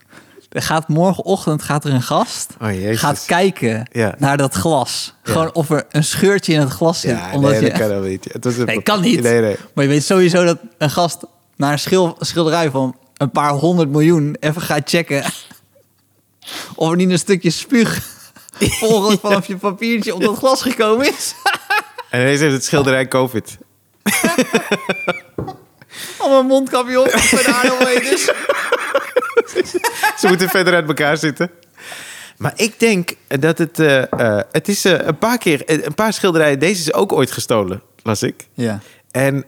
Er gaat morgenochtend gaat er een gast Oh, gaat kijken Ja. naar dat glas. Ja. Gewoon of er een scheurtje in het glas zit. Ja, omdat nee, je, dat kan niet. Het was een nee, kan niet. Nee, nee. Maar je weet sowieso dat een gast naar een schil, schilderij van een paar honderd miljoen even gaat checken of er niet een stukje spuug volgens vanaf je papiertje op dat glas gekomen is. En ineens heeft het schilderij COVID. Om een mondkapje op de aardappeleters. Ze moeten verder uit elkaar zitten. Maar ik denk dat het... eh, eh, het is eh, een paar keer... Een paar schilderijen... Deze is ook ooit gestolen, las ik. Ja. En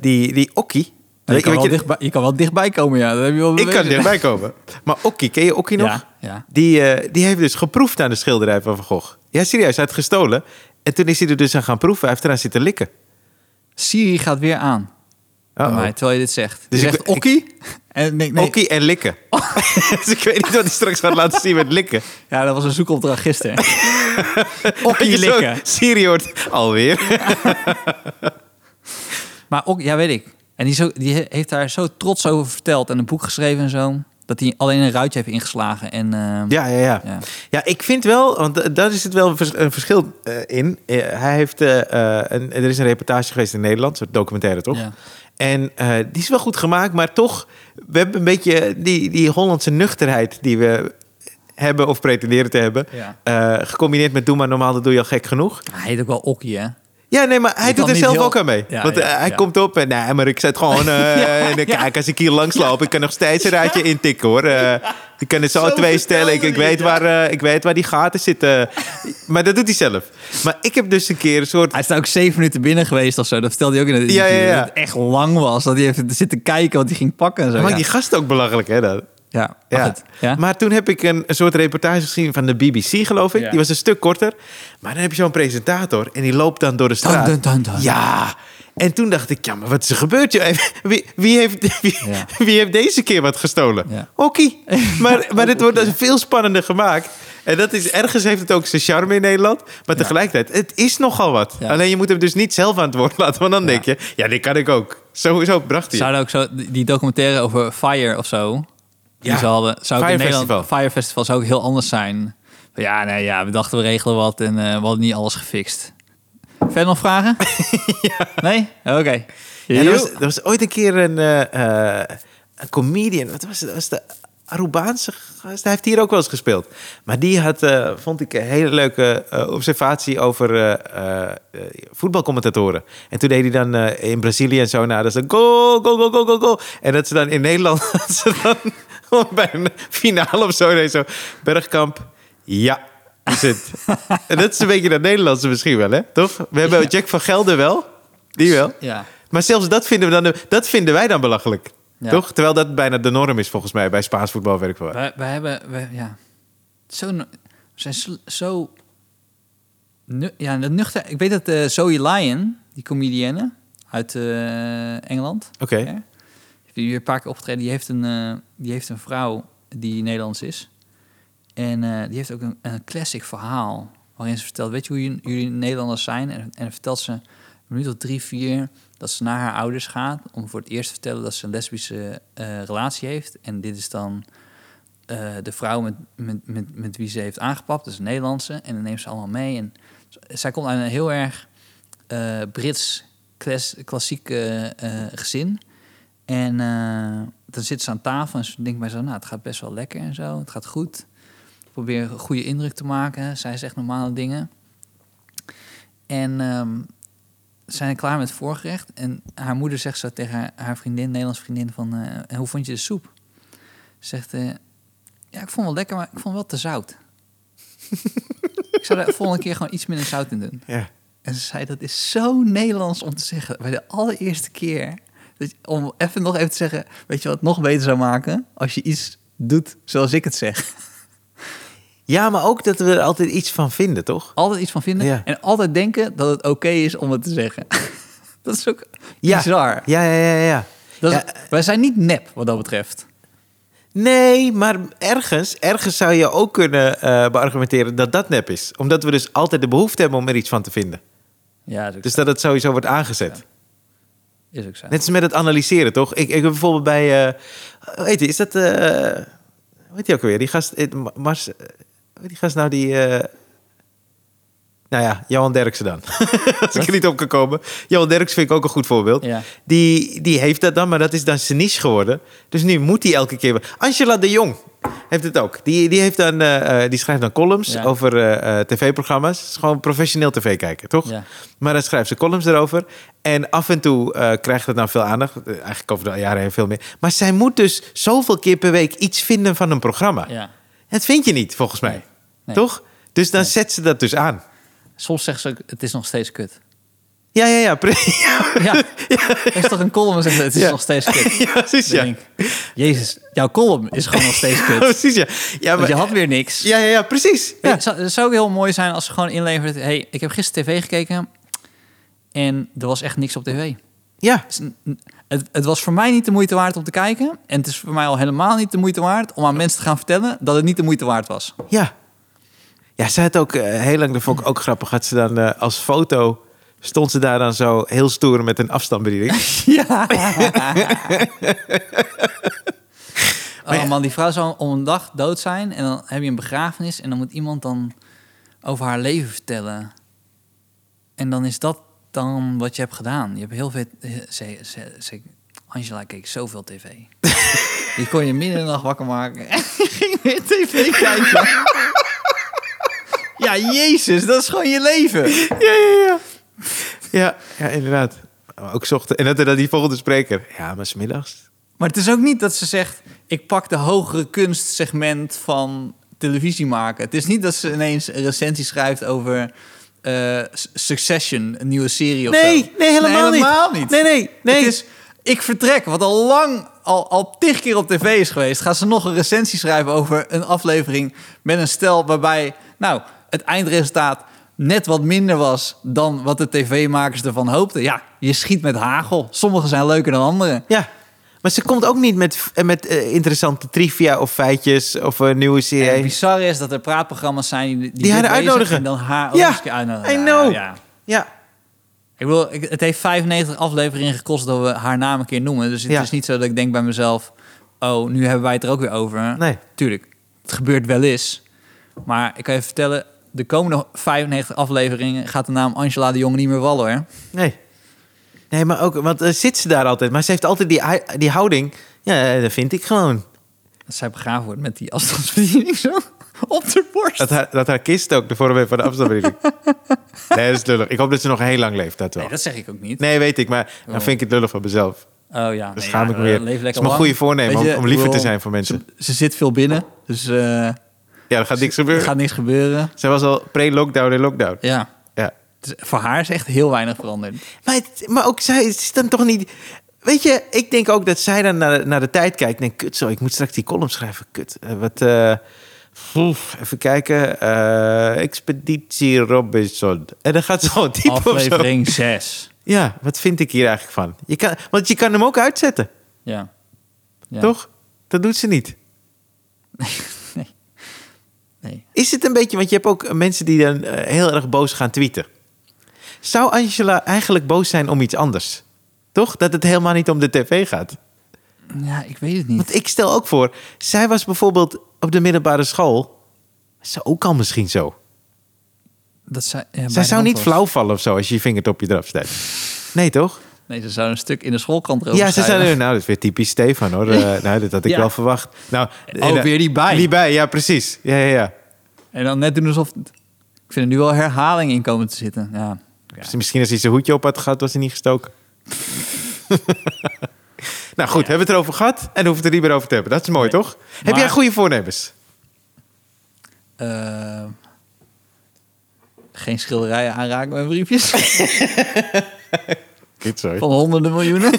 die, die Okkie... Je weet- kan, wel je- dichtbij, je kan wel dichtbij komen, ja. Dat heb je wel Ik kan dichtbij komen. Maar Okkie, ken je Okkie nog? Ja, ja. Die, die heeft dus geproefd aan de schilderij van Van Gogh. Ja, serieus, hij had gestolen. En toen is hij er dus aan gaan proeven. Hij heeft eraan zitten likken. Siri gaat weer aan. Mij, terwijl je dit zegt. Dus Dus ik- zegt Okkie. En nee, nee. Okkie en likken. dus ik weet niet wat hij straks gaat laten zien met likken. Ja, dat was een zoekopdracht gisteren. Okkie likken. Siri hoort alweer. Maar ook, ja, weet ik. En die, zo, die he- heeft daar zo trots over verteld en een boek geschreven en zo. Dat hij alleen een ruitje heeft ingeslagen. En, eh, Ja, ja, ja. Ja. Ja, ik vind wel, want da- daar is het wel een vers- een verschil eh, in. Eh, hij heeft, eh, eh, een, er is een reportage geweest in Nederland, een soort documentaire toch? Ja. En eh, die is wel goed gemaakt, maar toch, we hebben een beetje die, die Hollandse nuchterheid die we hebben of pretenderen te hebben. Ja. eh, gecombineerd met doe maar normaal, dat doe je al gek genoeg. Hij heet ook wel Okkie, hè? Ja, nee, maar hij doet er zelf heel- ook aan mee. Ja, Want eh, hij ja. komt op en nee, maar ik zet gewoon... eh, en, kijk, als ik hier langs loop, ik kan nog steeds een raadje intikken, hoor. Eh, ik kan het zo, Zo twee stellen. Ik, ik, weet waar, ik weet waar die gaten zitten. maar dat doet hij zelf. Maar ik heb dus een keer een soort... Hij is daar ook zeven minuten binnen geweest of zo. Dat vertelde hij ook in het interview. ja, ja. Dat het echt lang was. Dat hij heeft zitten kijken wat hij ging pakken en zo. Maar die gast ook belachelijk, hè? Dat. Ja, maar Ja. Maar toen heb ik een, een soort reportage gezien van de BBC, geloof ik. Ja. Die was een stuk korter. Maar dan heb je zo'n presentator en die loopt dan door de straat. dun, dun, dun. Ja. En toen dacht ik, ja, maar wat is er gebeurd? joh? Wie, wie, heeft, wie, Ja. wie heeft deze keer wat gestolen? Ja. Okkie. Maar, maar dit wordt dus veel spannender gemaakt. En dat is, ergens heeft het ook zijn charme in Nederland. Maar tegelijkertijd, het is nogal wat. Ja. Alleen je moet hem dus niet zelf aan het woord laten. Want dan denk je, ja, dit kan ik ook. Sowieso bracht hij. Zouden ook zo, die documentaire over Fire of zo. Ja. ze hadden. Zou Fire in Nederland, Festival. Fire Festival zou ook heel anders zijn. Ja, nee, ja, we dachten we regelen wat en eh, we hadden niet alles gefixt. Verder nog vragen? Nee? Oké. Ja, er, was, er was ooit een keer een, eh, eh, een comedian. Wat was het? Dat was de Arubaanse gast. Hij heeft hier ook wel eens gespeeld. Maar die had, eh, vond ik, een hele leuke eh, observatie over eh, eh, eh, voetbalcommentatoren. En toen deed hij dan eh, in Brazilië en zo. Nou, dat is een goal, goal, goal, goal, goal, goal. En dat ze dan in Nederland... dat ze dan bij een finale of zo. Nee, zo. Bergkamp, ja, is het. en dat is een beetje dat Nederlandse misschien wel, hè? Toch? We hebben Jack van Gelder wel. Die wel. Ja. Maar zelfs dat vinden, we dan, dat vinden wij dan belachelijk. Ja. Toch? Terwijl dat bijna de norm is volgens mij bij Spaans voetbal, wel. Wij, wij hebben, wij, ja, zo, we zijn zo, nu, ja, dat nuchter. Ik weet dat eh, Zoe Lyon, die comedienne uit eh, Engeland, Oké. Die hier een paar keer opgetreden, die heeft een, eh, die heeft een vrouw die Nederlands is. En eh, die heeft ook een, een classic verhaal waarin ze vertelt, weet je hoe jullie, Nederlanders zijn? En, en vertelt ze minuut of drie, vier dat ze naar haar ouders gaat om voor het eerst te vertellen dat ze een lesbische eh, relatie heeft. En dit is dan de vrouw met, met, met, met wie ze heeft aangepapt, dus een Nederlandse. En dan neemt ze allemaal mee. En zij komt uit een heel erg Brits klas, klassiek gezin. En eh, dan zit ze aan tafel en ze denkt bij zo, nou, het gaat best wel lekker en zo. Het gaat goed. Ik probeer een goede indruk te maken. Zij zegt normale dingen. En ehm, ze zijn klaar met het voorgerecht. En haar moeder zegt zo tegen haar, haar vriendin, Nederlands vriendin, van... eh, en hoe vond je de soep? Ze zegt, eh, ja, ik vond het wel lekker, maar ik vond het wel te zout. ik zou er volgende keer gewoon iets minder zout in doen. Ja. En ze zei, dat is zo Nederlands om te zeggen. Bij de allereerste keer. Je- om even nog even te zeggen, weet je wat het nog beter zou maken? Als je iets doet zoals ik het zeg. ja, maar ook dat we er altijd iets van vinden, toch? Altijd iets van vinden. Ja. En altijd denken dat het oké is om het te zeggen. dat is ook Ja. bizar. Ja, ja, ja, ja. Dat is-. Wij zijn niet nep wat dat betreft. Nee, maar ergens, ergens zou je ook kunnen eh, beargumenteren dat dat nep is. Omdat we dus altijd de behoefte hebben om er iets van te vinden. Ja, dat Dus dat het sowieso wordt aangezet. Is ook zo. Net met het analyseren, toch? Ik, ik heb bijvoorbeeld bij... eh weet je, is dat... eh hoe heet die ook weer? Die gast... eh, Mars... eh, die gast nou die... nou ja, Johan Derksen dan. Als ik er niet op kan komen. Johan Derksen vind ik ook een goed voorbeeld. Ja. Die, die heeft dat dan, maar dat is dan zijn niche geworden. Dus nu moet hij elke keer... Angela de Jong heeft het ook. Die, die, heeft dan, eh, eh, die schrijft dan columns Ja. over eh, tv-programma's. Gewoon professioneel tv kijken, toch? Ja. Maar dan schrijft ze columns erover. En af en toe krijgt het dan veel aandacht. Eigenlijk over de jaren heen veel meer. Maar zij moet dus zoveel keer per week iets vinden van een programma. Ja. Dat vind je niet, volgens mij. Nee. Nee. Toch? Dus dan Nee. zet ze dat dus aan. Soms zegt ze ook, het is nog steeds kut. Ja, ja, ja. Ja, Ja, is toch een column en zegt het is Ja. nog steeds kut. ja, precies, ja. denk Jezus, jouw column is gewoon nog steeds kut. Precies, ja. Ja, Want maar, je had weer niks. ja, ja, ja, precies. Ja. Het, zou, het zou ook heel mooi zijn als ze gewoon inlevert... hey, ik heb gisteren tv gekeken en er was echt niks op tv. ja. N- het, het was voor mij niet de moeite waard om te kijken. En het is voor mij al helemaal niet de moeite waard... om aan mensen te gaan vertellen dat het niet de moeite waard was. Ja. Ja, ze had ook eh, heel lang, dat vond ik ook grappig, had ze dan eh, als foto, stond ze daar dan zo heel stoer met een afstandsbediening. Ja. Maar ja- oh man, die vrouw zou om een dag dood zijn... en dan heb je een begrafenis... en dan moet iemand dan over haar leven vertellen. En dan is dat dan wat je hebt gedaan. Je hebt heel veel... eh, Ze, ze, ze- Angela keek zoveel tv. Die kon je midden in de nacht wakker maken. En je ging weer tv kijken. Ja, jezus, dat is gewoon je leven. ja, ja, ja. Ja, ja, inderdaad. Maar Ook zochten. En dat er dan die volgende spreker. Ja, maar smiddags. Maar het is ook niet dat ze zegt: ik pak de hogere kunstsegment van televisie maken. Het is niet dat ze ineens een recensie schrijft over eh, Succession, een nieuwe serie of Nee, zo. nee, helemaal, helemaal niet. niet. Nee, nee, nee. Het is ik vertrek, wat al lang, al, al tig keer op tv is geweest. Gaat ze nog een recensie schrijven over een aflevering met een stel waarbij, nou, het eindresultaat net wat minder was dan wat de tv-makers ervan hoopten. Ja, je schiet met hagel. Sommige zijn leuker dan andere. Ja. Maar ze komt ook niet met, met eh, interessante trivia of feitjes of een nieuwe En serie. het bizarre is dat er praatprogramma's zijn die, die, Die haar uitnodigen. En dan haar ook Ja, keer uitnodigen. I Ja, know. Ja. Ja. Ik wil, het heeft 95 afleveringen gekost dat we haar naam een keer noemen. Dus het Ja. is niet zo dat ik denk bij mezelf... oh, nu hebben wij het er ook weer over. Nee. Tuurlijk, het gebeurt wel eens. Maar ik kan je vertellen... de komende 95 afleveringen... gaat de naam Angela de Jong niet meer wallen, hoor. Nee. Nee, maar ook, want eh, zit ze daar altijd. Maar ze heeft altijd die, die houding. Ja, eh, dat vind ik gewoon. Dat zij begraven wordt met die afstandsbediening zo op de borst. Dat haar, dat haar kist ook de vorm heeft van de afstandsbediening. nee, dat is lullig. Ik hoop dat ze nog heel lang leeft, dat wel. Nee, dat zeg ik ook niet. Nee, weet ik, maar dan Oh. vind ik het lullig van mezelf. Oh ja. Nee, schaam ja, ik me weer. eh, Dat lekker is mijn lang. goede voornemen je, om, om liever te zijn voor mensen. Ze, ze zit veel binnen, dus eh, Ja, er gaat niks gebeuren. er gaat niks gebeuren. Zij was al pre-lockdown en lockdown. Ja. Ja. Is- voor haar is echt heel weinig veranderd. Maar, het- maar ook zij is dan toch niet... Weet je, ik denk ook dat zij dan naar de, naar de tijd kijkt en denkt... Kut zo, ik moet straks die column schrijven. Kut, eh, wat... eh, oef, even kijken. eh, Expeditie Robinson. En dan gaat ze gewoon typen of zo. Aflevering 6. Ja, wat vind ik hier eigenlijk van? Je kan, want je kan hem ook uitzetten, Ja. ja. toch? Dat doet ze niet. Nee. Is het een beetje, want je hebt ook mensen die dan eh, heel erg boos gaan tweeten. Zou Angela eigenlijk boos zijn om iets anders? Toch? Dat het helemaal niet om de tv gaat. Ja, ik weet het niet. Want ik stel ook voor, zij was bijvoorbeeld op de middelbare school. Ze ook al misschien zo? Dat zij, ja, zij zou niet was. flauw vallen of zo als je je vingertopje eraf steekt. Nee, toch? Nee, ze zou een stuk in de schoolkrant erover Ja, ze zeiden, nou, dat is weer typisch Stefan hoor. Eh, nou, dat had ik Ja. wel verwacht. Nou, ook eh, weer die bij. Die bij, ja, precies. Ja, ja, ja. En dan net doen alsof... Ik vind er nu wel herhaling in komen te zitten. Ja. Misschien als hij zijn hoedje op had gehad, was hij niet gestoken. nou goed, hebben we het erover gehad en hoeven we het er niet meer over te hebben. Dat is mooi, Nee. toch? Heb jij goede voornemens? Eh, geen schilderijen aanraken met briefjes. Zo. van honderden miljoenen.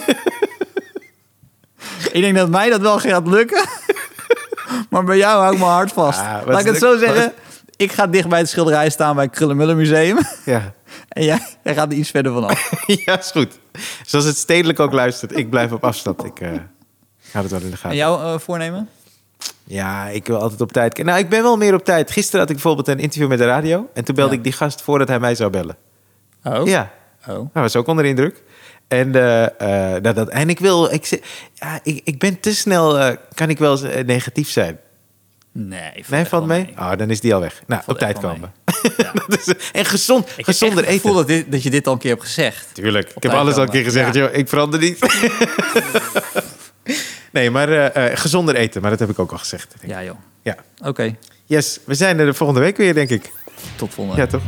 ik denk dat mij dat wel gaat lukken. maar bij jou hou ik mijn hart vast. Wat Laat ik het zo zeggen. Ik ga dicht bij het schilderij staan bij het Krullenmullen Museum. Ja. en jij, jij gaat er iets verder vanaf. ja, is goed. Zoals het stedelijk ook luistert. Ik blijf op afstand. Ik eh ga het wel in de En gaten. jouw eh, voornemen? Ja, ik wil altijd op tijd. Nou, ik ben wel meer op tijd. Gisteren had ik bijvoorbeeld een interview met de radio. En toen belde Ja. ik die gast voordat hij mij zou bellen. Oh. Ja, Oh. Hij was ook onder de indruk. En, eh, eh, nou, dat, en ik wil, ik, ja, ik, ik ben te snel, eh, kan ik wel eh, negatief zijn. Nee, Nee, valt wel mee? Oh, dan is die al weg. Nou, op tijd komen. Ja. dat is, en gezond, Ik heb gezonder eten. gevoel dat, dit, dat je dit al een keer hebt gezegd. Tuurlijk. Ik heb alles al een keer gezegd, Ja. joh. Ik verander niet. nee, maar eh, eh, gezonder eten. Maar dat heb ik ook al gezegd. denk ik. Ja joh. Ja. Oké, Yes, we zijn er de volgende week weer, denk ik. tot volgende Ja, toch?